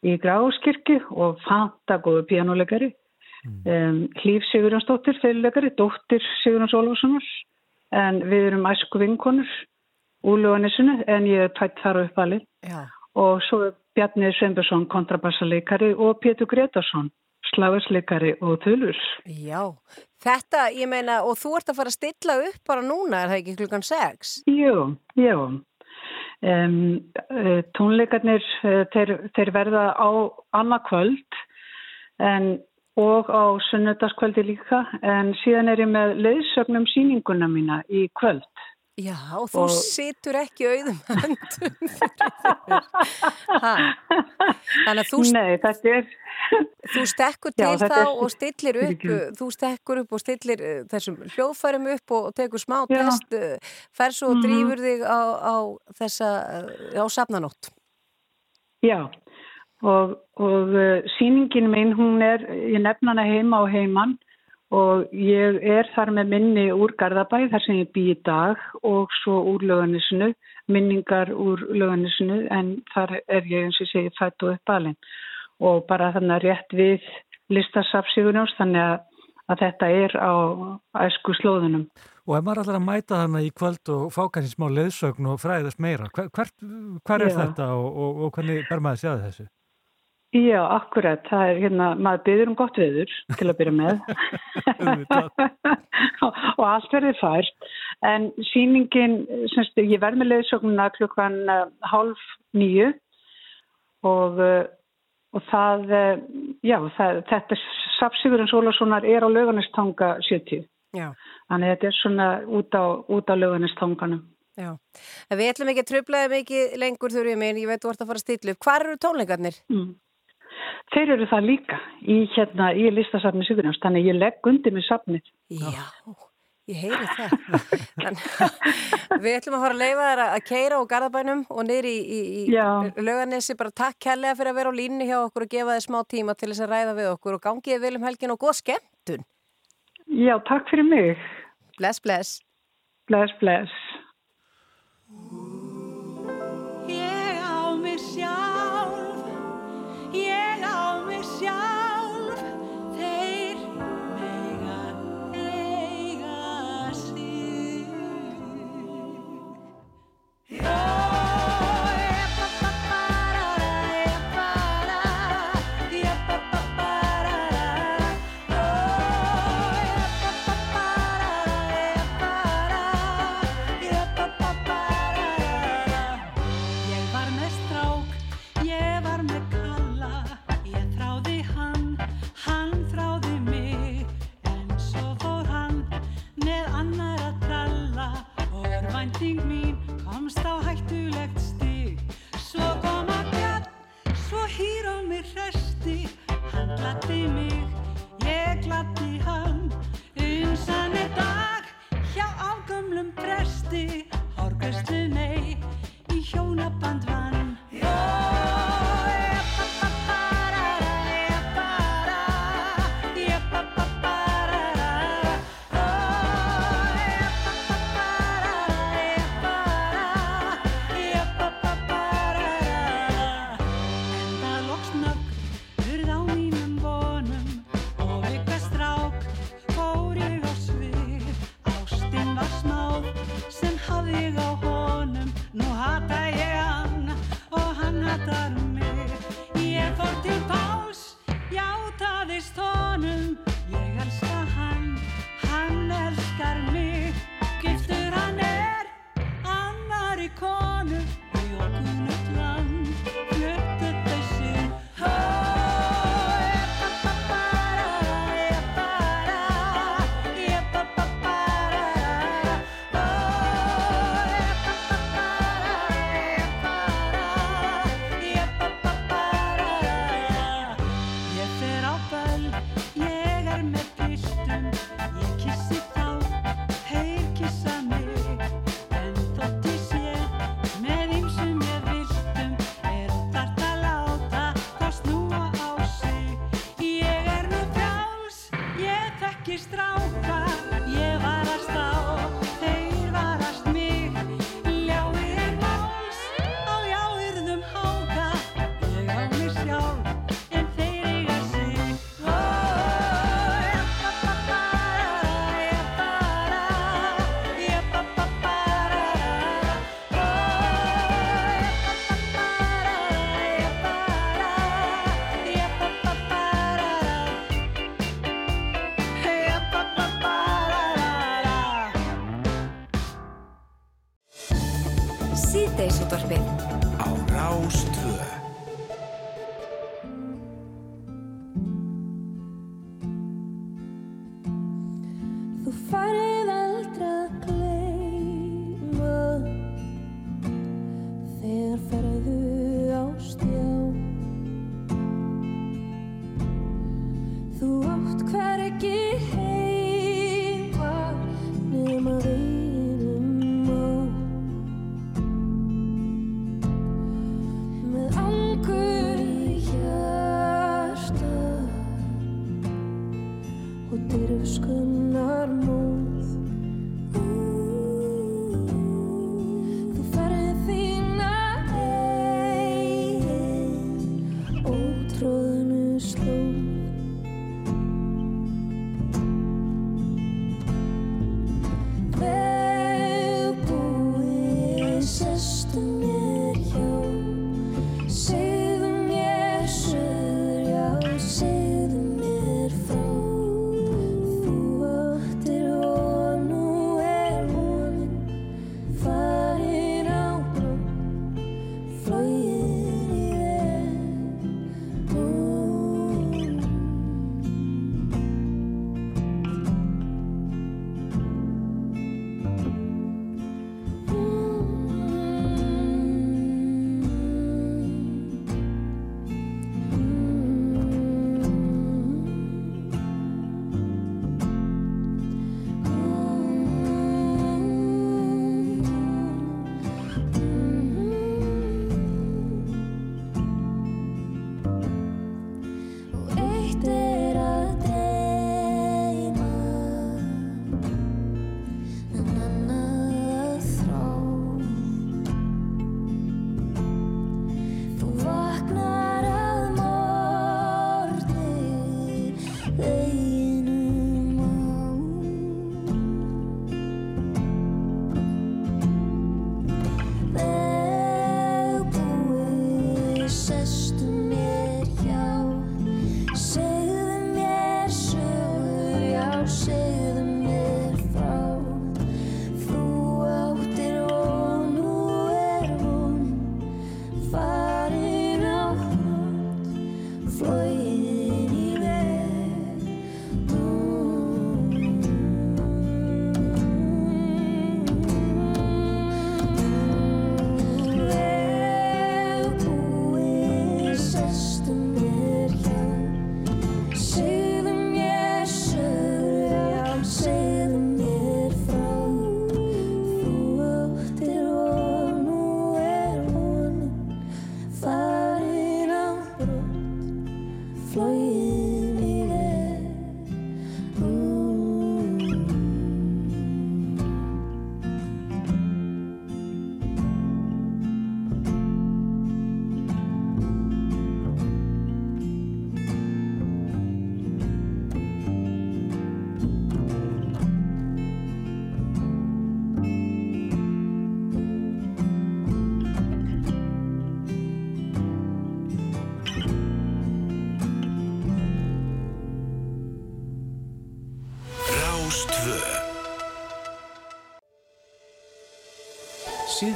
í Gráskirkju og fantagóðu pjánuleikari. Um, Hlýf Sigurjónsdóttir, fyrirleikari, dóttir Sigurjóns Ólafssonar en við erum æsku vinkonur úr löganissinu en ég er tætt þar á uppalið Já. og svo er Bjarni Sveinbjörnsson kontrabassaleikari og Pétur Gretarsson slagasleikari og þulur. Já. Þetta, ég meina, og þú ert að fara að stilla upp bara núna, er það ekki klukkan 6? Jú, jú. Um, tónleikarnir, uh, þeir, þeir verða á annað kvöld en, og á sunnudagskvöldi líka en síðan er ég með leiðsögnum síninguna mína í kvöld. Já, og þú Og- situr ekki auðum höndum. Þannig að þú, Nei, þetta er... þú stekkur Já, til þetta þá er- og stillir upp, Fyrirgefðu. þú stekkur upp og stillir uh, þessum hljóðfærum upp og tekur smá Já. test, uh, fer svo og Mhm. drýfur þig á, á þessa, uh, á safnanótt. Já, og, og uh, síningin minn, hún er, ég nefna hana heima á heiman og ég er þar með minni úr Garðabæ, þar sem ég bý í dag og svo úr löganisinu, minningar úr löganisinu en þar er ég eins og segi fætt og uppalinn og bara þannig rétt við listasafsígunjóns þannig að, að þetta er á æsku slóðunum. Og ef maður ætlar að mæta hana í kvöld og fá kannski smá leiðsögn og fræðast meira, hver, hver er Já. þetta og, og, og hvernig ber maður að sjá þessu? Já, akkurat. Það er hérna, maður byður um gott veður til að byrja með og allt verður fært. En síningin, semst, ég verð með leiðsögnuna klukkan uh, hálf nýju og, uh, og það, uh, já, það, þetta Sapsigurinn Sólasonar er á lauganistanga 70. Já. Þannig þetta er svona út á, út á lauganistanganum. Já, en við ætlum ekki að tröfla þig mikið lengur þurfið minn, ég veit þú ert að fara að upp. Hvar eru tónleikarnir? Mm. Þeir eru það líka í, hérna, í listasafni Sigurjóns, þannig ég legg undir með safnið. Já, ég heyri það. Við ætlum að fara að leifa þér að keira á Garðabænum og niður í, í, í Já. laugarnesi. Bara takk kærlega fyrir að vera á línni hjá okkur og gefa þið smá tíma til þess að ræða við okkur og gangið vel um helgin og góð skemmtun. Já, takk fyrir mig. Bless, bless. Bless, bless. Þú átt hvergi heima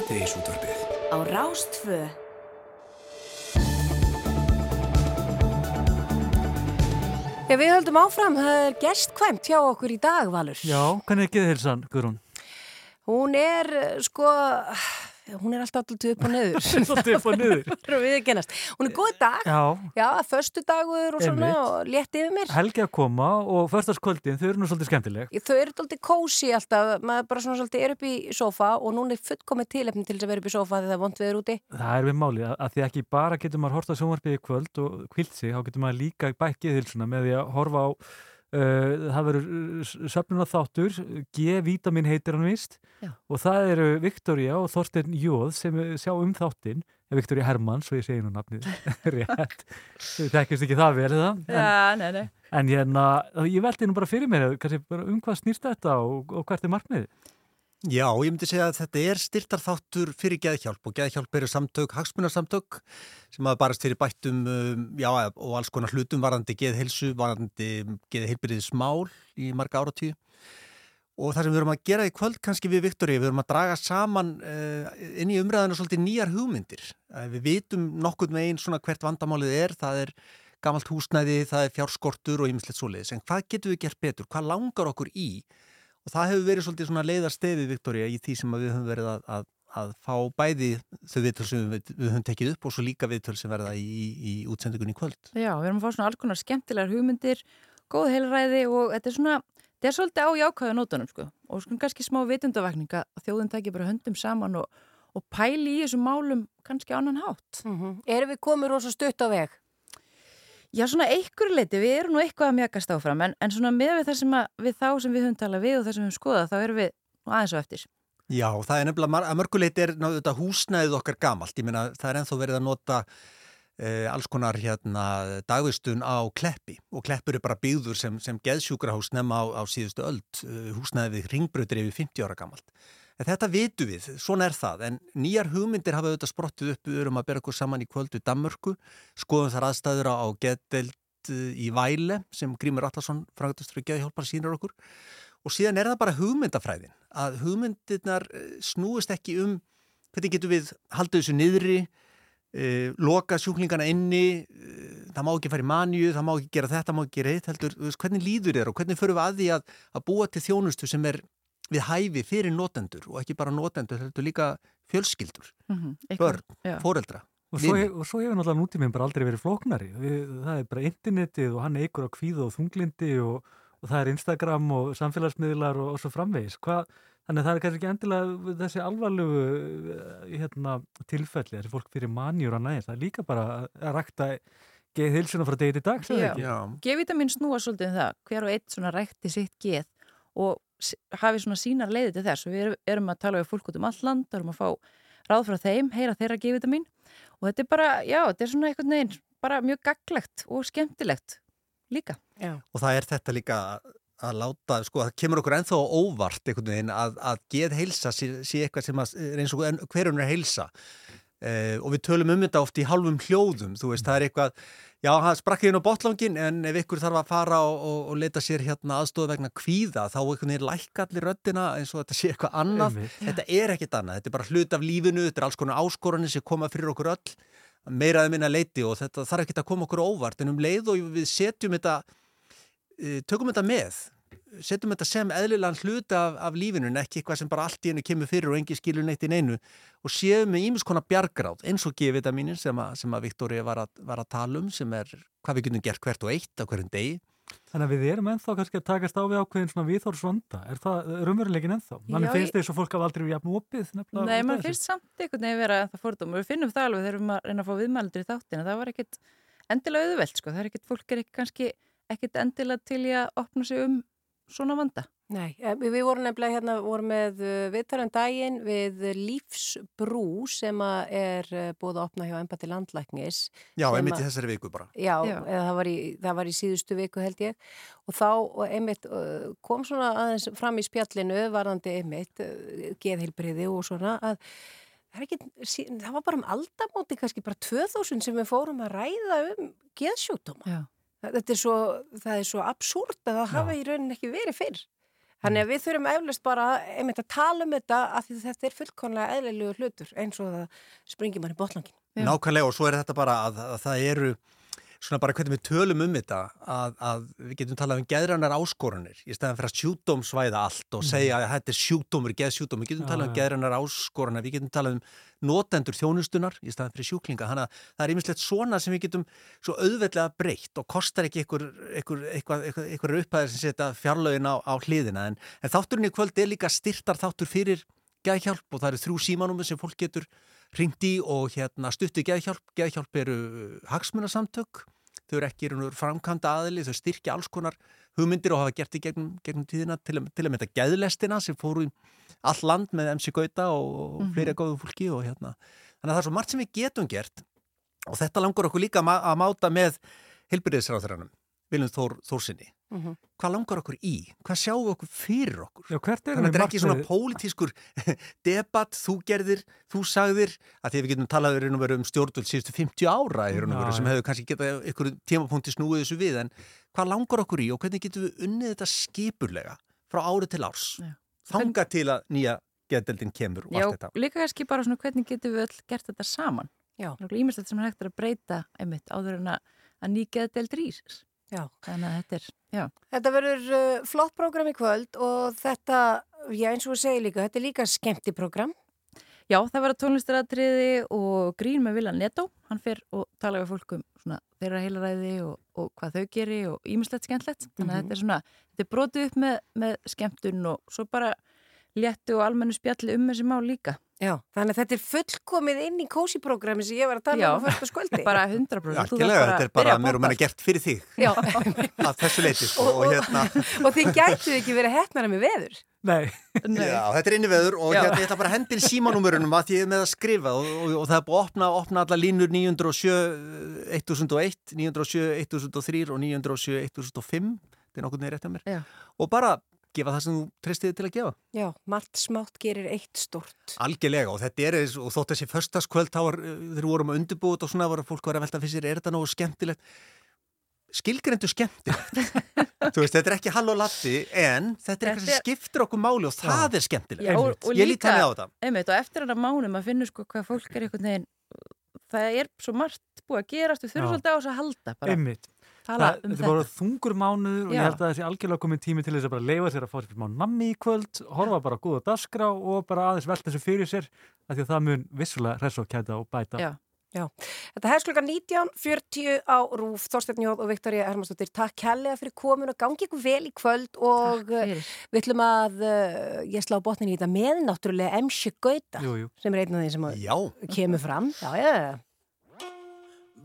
Síðdegisútvarpið Á Rástvö Já, við höldum áfram, það er gestkvæmt hjá okkur í dag, Valur. Já, hvernig er geðhilsan, Guðrún? Hún er, eh, sko, hún er alltaf alltaf upp og niður. Alltaf upp og niður. Við. Hún er góð dag. Já, Já, föstu dagur og svona og létt yfir mér. helgi að koma og förstaskvöldin, þau eru nú svolítið skemmtileg. Þau eru alltaf kósi alltaf, maður bara svona svolítið er upp í sófa og núna er fullkomið tilefni til þess að vera upp í sófa þegar það er vond viður úti. Það er við málið að, því ekki bara getur maður hort á sjónvarpið í kvöld og kvilt sig, þá getur maður líka bætt geðhilsuna með því að horfa á það verður söfnuna þáttur G-vitamin heitir hann vist og það eru Viktoria og Þorstein Jóð sem sjá um þáttinn. Viktoria Hermann, svo ég segi nú nafnið rétt, þau þekkist ekki það vel en, Já, nei, nei. en hérna, ég veldi nú bara fyrir mér kannski bara um hvað snýrst þetta og, og hvert er markmiðið? Já, ég myndi segja að þetta er styrtarþáttur fyrir geðhjálp og geðhjálp eru samtök, hagsmunarsamtök sem hafa barast fyrir bættum um, já, og alls konar hlutum varandi geðhilsu, varandi geðhilbriðismál í marga áratíu og það sem við erum að gera í kvöld kannski við Viktori, við erum að draga saman uh, inn í umræðinu svolítið nýjar hugmyndir. Uh, við vitum nokkur með einn svona hvert vandamálið er, það er gamalt húsnæði, það er fjárskortur og ýmislegt svoleiðis, en hvað getum við gert betur, hvað langar okkur í og það hefur verið svolítið svona leiðarstefið Viktoria í því sem að við höfum verið að, að, að fá bæði þau viðtöl sem við, við höfum tekið upp og svo líka viðtöl sem verða í, í, í útsendingunni í kvöld. Já, við erum að fá svona alls konar skemmtilegar hugmyndir, góð heilræði og þetta er svona, þetta er svolítið á jákvæðu nótunum sko og svona kannski smá vitundavakning að þjóðin taki bara höndum saman og, og pæli í þessum málum kannski á annan hátt. Mm Erum við komið rosa stutt á veg? Já, svona einhver leiti, við erum nú eitthvað að mjögast áfram en, en svona með við að, við þá sem við höfum talað við og það sem við höfum skoðað þá erum við aðeins á eftir. Já, það er nefnilega, að mörguleiti er ná, þetta húsnæðið okkar gamalt, ég meina það er ennþá verið að nota eh, alls konar hérna dagvistun á kleppi og kleppur er bara byggður sem, sem geðsjúkrahús nefna á, á síðustu öld, uh, húsnæðið við ringbröður yfir 50 ára gamalt. En þetta vitum við, svona er það, en nýjar hugmyndir hafa auðvitað sprottið upp, við erum að bera okkur saman í kvöldu Danmörku, skoðum þar aðstæður á geðdelt í Væle sem Grímur Allarsson, frangatastur í geðhjálpar, sínur okkur. Og síðan er það bara hugmyndafræðin, að hugmyndirnar eh, snúist ekki um hvernig getum við haldið þessu niðri, uh, loka sjúklingana inni, uh, það má ekki fara í manju, það má ekki gera þetta, það má ekki gera eitt, heldur, hvernig líður þér og hvernig förum við að því að, að búa til þjónustu sem er við hæfi fyrir notendur og ekki bara notendur, heldur líka fjölskyldur, Mhm, eitthvað, börn, já. foreldra. Og svo, og svo hefur náttúrulega nútíminn bara aldrei verið flóknari. Við, það er bara internetið og hann eigur á kvíð og þunglindi og, og það er Instagram og samfélagsmiðlar og, og svo framvegis. Hva, þannig að það er kannski ekki endilega þessi alvarlegu eh, hérna, tilfelli, þessi fólk fyrir manjur og næðis. Það er líka bara að rakta geð hilsuna frá degi til dag, segir það? G-vitamin snúa svolítið um það, hver og eitt svona rækti sitt geð og hafi svona sínar leiði til þess og við erum, að tala við fólk út um all land, erum að fá ráð frá þeim, heyra þeirra G-vitamin og þetta er bara, já, þetta er svona einhvern veginn bara mjög gaglegt og skemmtilegt líka. Já. Og það er þetta líka að láta, sko, það kemur okkur ennþá á óvart einhvern veginn að, að geð heilsa sé, sé eitthvað sem að, eins og en- hver hún er heilsa eh, og við tölum um þetta oft í halvum hljóðum, þú veist, það er eitthvað já, það sprakkið inn á botlangin en ef ykkur þarf að fara og, og, og leita sér hérna aðstofa vegna kvíða, þá einhvern veginn lækka allir röddina eins og þetta sé eitthvað annað Einmitt. þetta er ekkit annað, þetta er bara hlut af lífinu þetta er alls konar áskoranir sem koma fyrir okkur öll meiraði minna leiti og þetta þarf ekkit að koma okkur óvart en um leið og við setjum þetta eh, tökum þetta með setjum þetta sem eðlilegan hluta af, af lífinu en ekki eitthvað sem bara allt í hennu kemur fyrir og engi skilur neitt í neinu og séum með ímis konar bjargráð eins og G-vitaminin sem, að- sem að Viktori var, að- var að tala um sem er hvað við getum gert hvert og eitt á hverjum degi Þannig að við erum ennþá kannski að takast á við ákveðin svona viðhórsvanda. Er það raunveruleikin ennþá? Manni Já, finnst þess að fólk hafa aldrei jafn opið. nefnilega Nei, mann finnst samt einhvern veginn vera það fordóma við finnum það alveg þegar við reyna að fá viðmælendur í þáttina það var ekkit endilega auðvelt sko. það er ekkit, fólk er ekki, kannski ekkit endilega til í að opna sig um svona vanda Nei, eh, við við vorum nefnilega hérna, vorum með uh, viðtalan daginn við lífsbrú sem að er uh, búið að opna hjá embati landlæknis. Já, einmitt í þessari viku bara Já, Já. eða það var, í, það var í síðustu viku held ég og þá og einmitt kom svona aðeins fram í spjallinu varðandi einmitt geðheilbriði og svona að það, er ekki, það var bara um aldamóti kannski bara 2000 sem við fórum að ræða um geðsjúkdóma. Já. Þetta er svo, það er svo absúrt að það hafa í rauninni ekki verið fyrr. Þannig að við þurfum eflust bara einmitt að tala um þetta af því þetta er fullkonlega eðlilegu hlutur eins og það springir mann í botlangin. Nákvæmlega og svo er þetta bara að, að það eru svona bara hvernig við tölum um þetta að, að við getum talað um geðrannar áskoranir í staðan fyrir að sjúdómsvæða allt og segja að þetta er sjúdómur, geðsjúdómur við getum talað um geðrannar áskoranir við getum talað um notendur þjónustunar í staðan fyrir sjúklinga, þannig að það er ýmislegt svona sem við getum svo auðveldlega breytt og kostar ekki ykkur upphæðir sem setja fjarlögin á, á hliðina. En, en þátturinn í kvöld er líka styrtar þáttur fyrir geðhjálp og það eru þrjú símanúmi sem fólk getur ringt í og hérna stuttu geðhjálp. Geðhjálp eru hagsmunasamtök, þau eru ekki framkvæmda aðili, þau styrkja alls konar hugmyndir og hafa gert í gegnum, gegnum tíðina til, til að mynda geðlestina sem fóru í all land með MC Gauta og, og Mhm. fleiri góðu fólki og hérna. Þannig að það er svo margt sem við getum gert og þetta langar okkur líka að máta með heilbyrðisráþuranum, Viljum Þór, Þórsinni. Mhm. Hvað langar okkur í? Hvað sjáum við okkur fyrir okkur? Já, hvert er Þannig að þetta er ekki svona pólitískur debatt, þú gerðir, þú sagðir, að því að við getum talað um stjórnvöld síðustu 50 ára Já, sem já. hefur kannski getað ykkur tímapunkti snúið þessu við, en hvað langar okkur í og hvernig getum við unnið þetta skipurlega frá ári til árs? Þanga til að nýja geðdeldin kemur og Já, allt þetta. líka kannski bara svona hvernig getum við öll gert þetta saman. Já. Ímest þetta sem er hægt er að breyta einmitt áður en að, að nýgeða del drýs. Já. Þannig að þetta er, já. Þetta verður uh, flott prógram í kvöld og þetta, já eins og við segja líka, þetta er líka skemmti prógram. Já, það verður tónlistaratriði og grín með Vilja Netto. Hann fer og tala við fólk um svona þeirra heilaræði og, og hvað þau geri og ímislegt skemmtlegt. Þannig að Mhm. þetta er svona, þetta er brotið upp með, með skemmtun og svo bara léttu og almennu spjalli um þessi mál líka. Já, þannig að þetta er fullkomið inn í kósi-prógrami sem ég var að tala Já. um á fyrsta skvöldi. Bara 100%. Þú þarft Algjörlega, þetta er að bara að mér og menna poppa. gert fyrir þig Já. að þessu leiti sko, Og- og hérna og þið gætuð ekki verið hefnara með veður. Nei. Já, þetta er inniveður og Já. hérna ég ætla bara að hendin símanúmerunum að því ég er með að skrifa og, og, og það er búið að opna, opna alla línur 907 1001, 907 1003 og 907 1005 þetta er nokkuð neður rétt að mér Já. og bara gefa það sem þú treystiði til að gefa. Já, margt smátt gerir eitt stort. Algjörlega og þetta er eins og þótt þessi förstaskvöld þá var, þegar við vorum að undirbúið og svona var að fólk var að velta fyrir sér, er þetta nógu skemmtilegt? Skilgrendu skemmtilegt. Þú veist, þetta er ekki hall og latti en þetta er Þetta eitthvað sem skiptir okkur máli og það er skemmtilegt. Já, og, og ég lít líka, þannig á þetta. Einmitt, og eftir hana mánu maður finnur sko hvað fólk er einhvern veginn það er svo margt búið að gerast við þurfum Já. svolítið á þess að halda bara. Einmitt. Tala Það, um þetta er bara þetta þungur mánuður og ég held að þessi algjörlega komið tími til þess að bara leifa sér að fá sér má nammi í kvöld, horfa bara góða dasgra og bara aðeins velta þessu fyrir sér af því að það mun vissulega hress og kæta og bæta. Já. Já, þetta hefst klukkan 19.40 á Rúf, Þorsteinn Jóð og Viktoria Hermansdóttir. Takk kærlega fyrir komin og gangi ykkur vel í kvöld og uh, við ætlum að, uh, ég slá botnin í þetta með náttúrulega MC Gauta Jú, jú. sem er einn af því sem að kemur fram. Já, já, já.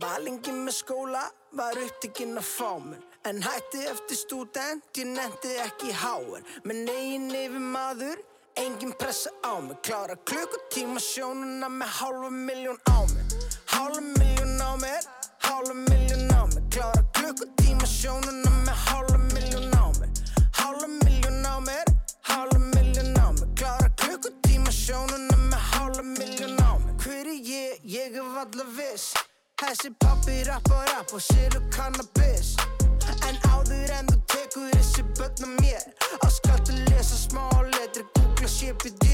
Valingi með skóla var upptekinn að fá mér En hætti eftir stúdent, ég nefndi ekki háen Með negin yfir maður, engin pressa á mig. Klára klukkutíma sjónuna með hálfa miljón á mig Hálfa miljón á mér, hálfa miljón á mig Klára klukkutíma sjónuna með hálfa miljón á mér. Hálfa miljón á mér, hálfa miljón á mig Klára klukkutíma sjónuna með hálfa miljón á mig Hver er ég, ég er valla viss Þessi pappi rapp og rapp og selur cannabis. En áður en þú tekur þessi börn á mér Á skattu lesa smá letri, googla CPD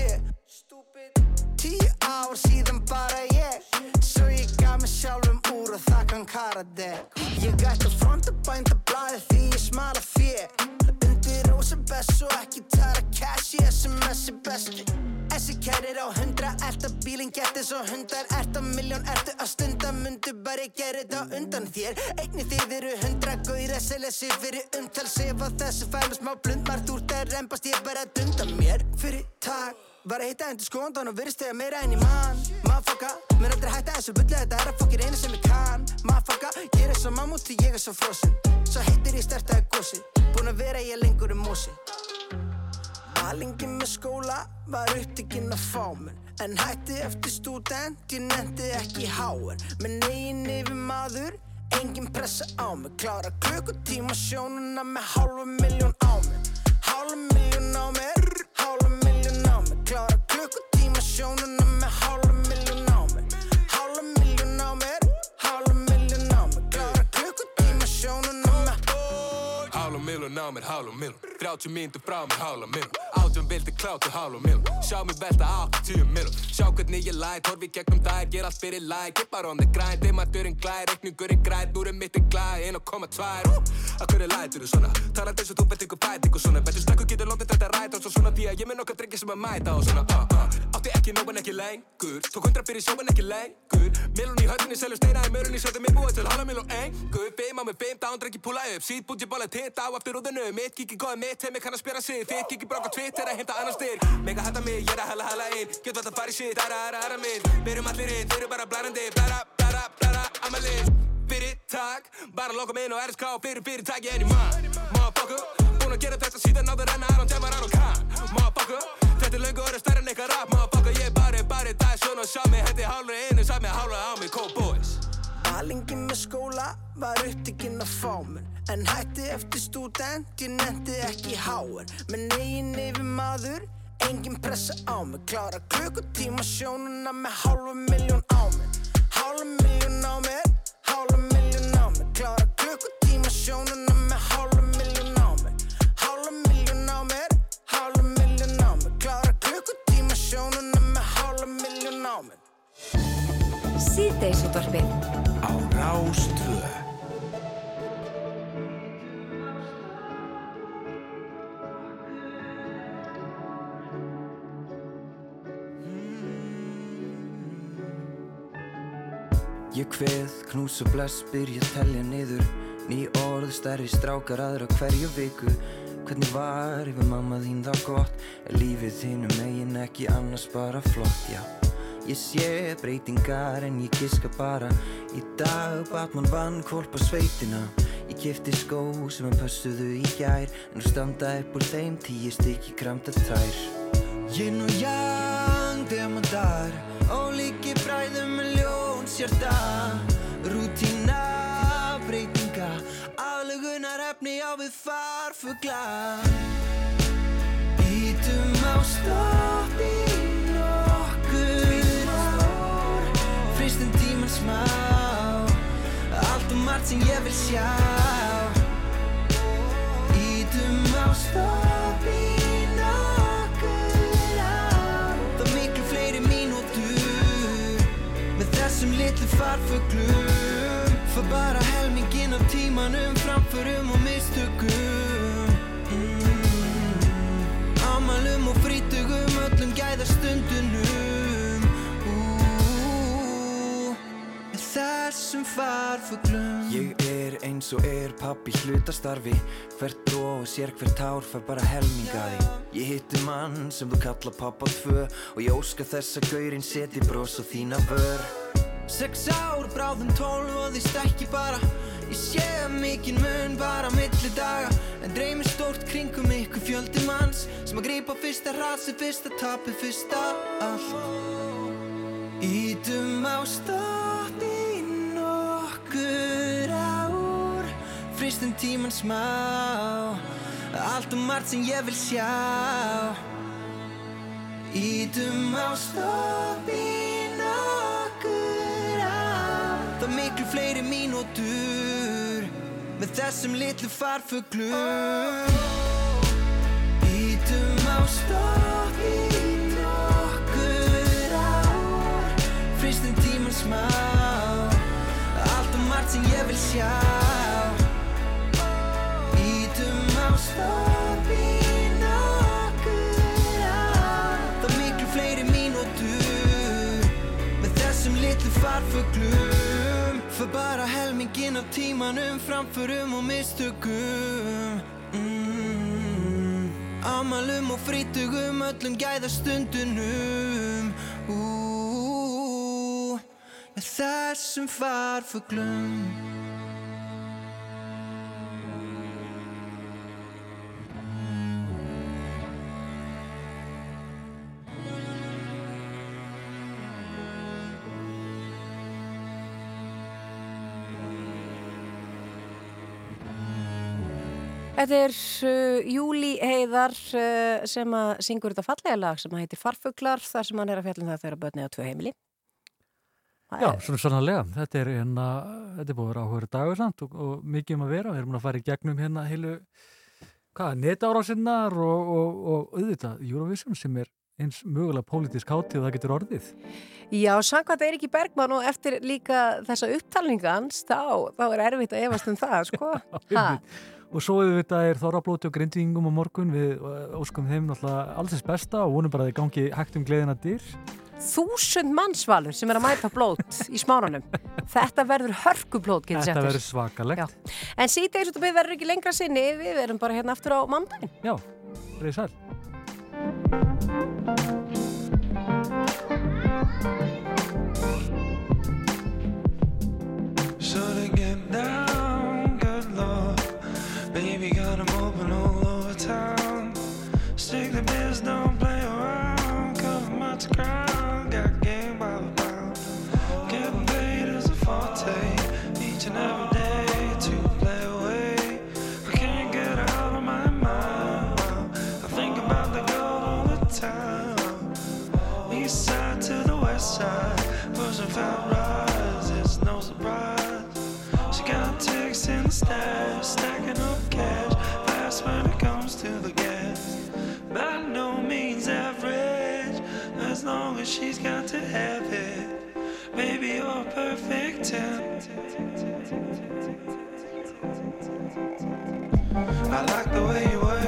Tíu ár síðan bara ég Svo ég gaf mig sjálfum úr og það kann karadek Ég ætti að fronta bænda blæði því ég smala fjö Rósa best og ekki tara cash í SMS er besti. Þessi kærir á hundra, ert að bílinn geti svo hundar Ert að miljón, ertu að stunda, mundu bara gera þetta undan þér. Einni þið eru hundra, gauðir að selja sig fyrir umtal Sef að þessu fælu smá blund, margt úr það reymbast ég bara að dunda mér. Fyrir takk Var að hitta endur skóndan og virðist þegar meira enn í mann Mafaka, mér aldrei hætta þessu bulli Þetta er að fokkir einu sem ég kann. Mafaka, ég er svo mammúti, ég er svo frosin Svo heitir ég stertaði gósi Búin að vera ég lengur um mósi Valingi með skóla var upptekinn að fá mér En hætti eftir stúdent, ég nefndi ekki háen Með negin yfir maður, engin pressa á mig. Klára klukkutíma sjónuna með hálfa miljón á mig Hálfa miljón á mér, hálfa miljón á mig Klára miljón á mér, hálf og milum 30 mínútur frá mig hálf og milum Átjum vildi klátu hálf og milum Sjá mig velta 80 milum Sjá hvernig ég læt, horfi gegnum dag Ger allt fyrir læk, ég bara on the grind Dimaturinn glæð, reikningurinn græð Núrið mitt er glæð, 1,2 Að hverju lætur þú svona? Talandi eins og þú veit ykkur bætingu svona. Betur stakku getur lótið þetta ræta og svo svona Því að ég með nokkað drengi sem að mæta og svona uh, uh. Átti ekki nóg en ekki lengur. Tók hundra fyrir sjó en ekki lengur. Milun í höllunni, selju steina í mörunni Sjöndi mig búið til halva milun engur Beim á mig beim, dán, drengi púla upp. Sýt búti bóla titt á eftir úðinu Mitt kiki góði mitt, heimi kann að spjara sig. Þitt kiki brók á tvitt, er að heimta annar styrk Mega hætta mig, ég er að hella hella inn. Get vall að fara í shit, aðra, aðra, aðra minn. Við erum allir inn, þeir eru bara blærandi Blæra, blæra, blæra, amalinn Fyrir takk, bara loka mig inn á RSK Fyrir fyrirtæki en ég mann Motherfucker, búin að gera þetta síðan áður en að demar hann og kann Motherfucker, þetta er löngu orðið stærri en eitthvað rap. Motherfucker, ég er bara, bara það svona og sjá mig. Hendi hálfur og sá mig hálfur á mig. Cold boys. Alingi með skóla var upptikinn að fá mér En hætti eftir stúdent, ég nefndi ekki háar Menn eigin yfir maður, engin pressa á mig. Klára klukkutíma sjónuna með hálfa miljón á mér. Hálfa miljón á mér, hálfa miljón á mér. Klára klukkutíma sjónuna með hálfa miljón á mér. Hálfa miljón á mér, hálfa miljón á mér. Klára klukkutíma sjónuna með hálfa miljón á mér. Síðdeisútvarpið Á Rástvö Ég kveð, knús og bless, byrja að telja niður. Ný orð, stærri strákar aðra hverju viku. Hvernig var yfir mamma þín þá gott? Er lífið þínu megin ekki annars bara flott, já Ég sé breytingar en ég giska bara. Í dag Batman vann kvolpa sveitina. Ég kefti skó sem hann pössuðu í gær. En nú standa upp úr þeim tíu stykki kramta tær. Yin og yang, demandar Ólíki bræðum með ljón sérta Rútína, breytinga. Aðlugunar efni á við farfugla. Ítum á stopp í nokkur ár. Fristum tíman smá. Allt og margt sem ég vil sjá. Ítum á stopp litlu farfuglum Fær bara helmingin af tímanum Framförum og mistökum. Mm. Amalum og frítugum Öllum gæða stundunum Ú, Með þessum farfuglum. Ég er eins og er pappi hlutastarfi. Hvert bró og sér hvert hár fær bara helmingaði Ég hitti mann sem þú kalla pappa tvö Og ég óska þess að gaurinn seti bros á þína vör Sex ár, bráðum tólf og því stækki bara. Ég sé mikinn mun bara milli daga En dreymir stórt kringum ykkur fjöldi manns Sem að grípa fyrsta rasi, fyrsta tapi, fyrsta allt. Ítum á stótt í nokkur ár Fristum tíman smá. Allt og margt sem ég vil sjá. Ítum á stopp í nokkur Það miklu fleiri mínútur Með þessum litlu farfuglum. Ítum á stopp í nokkur ár Fristum tíman smá. Allt og margt sem ég vil sjá. Á stopp í nokkur ár Það miklu fleiri mínútur Með þessum litlu farfuglum För bara helmingin af tímanum Framförum og mistökum. Mm. Amalum og frítugum Öllum gæða stundunum Ú, þessum farfuglum Þetta er eh, uh, Júli Heiðar uh, sem að syngur þetta fallega lag sem heitir Farfuglar þar sem hann er að fjallin um það þegar börni á tvö heimili. Það Já, er... svona sannlega. Þetta er, hérna, þetta er búið að vera áhugur dagurland og, og mikið um að vera. Við erum að fara í gegnum hérna heilu netárásinnar og, og, og auðvitað Eurovision sem er eins mögulega pólitísk hátíð það getur orðið. Já, sangkvæmt Eiríki Bergman og eftir líka þessa upptalninga hans, þá, þá er erfitt að efast um það, sko og svo auðvitað er þorrablóti og grindvíkingum á morgun við uh, óskum þeim náttúrulega alls þess besta og vonum bara að þeir gangi hægt um gleðina dýr Þúsund mannsvalur sem er að mæta blót í smárunum. Þetta verður hörkublót, getur setjast. Þetta verður svakalegt. Já. En síðan verður ekki lengra sinni, við verðum bara hérna aftur á mandagin. Já, reyðið sæl. and she's got to have it. Maybe you're perfect ten. I like the way you work.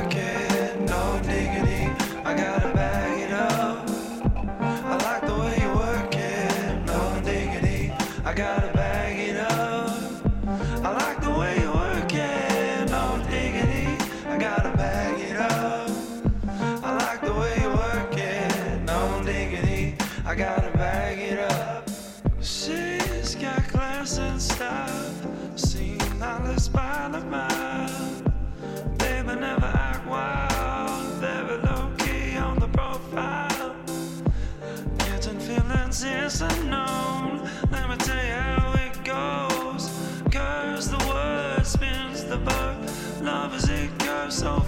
So.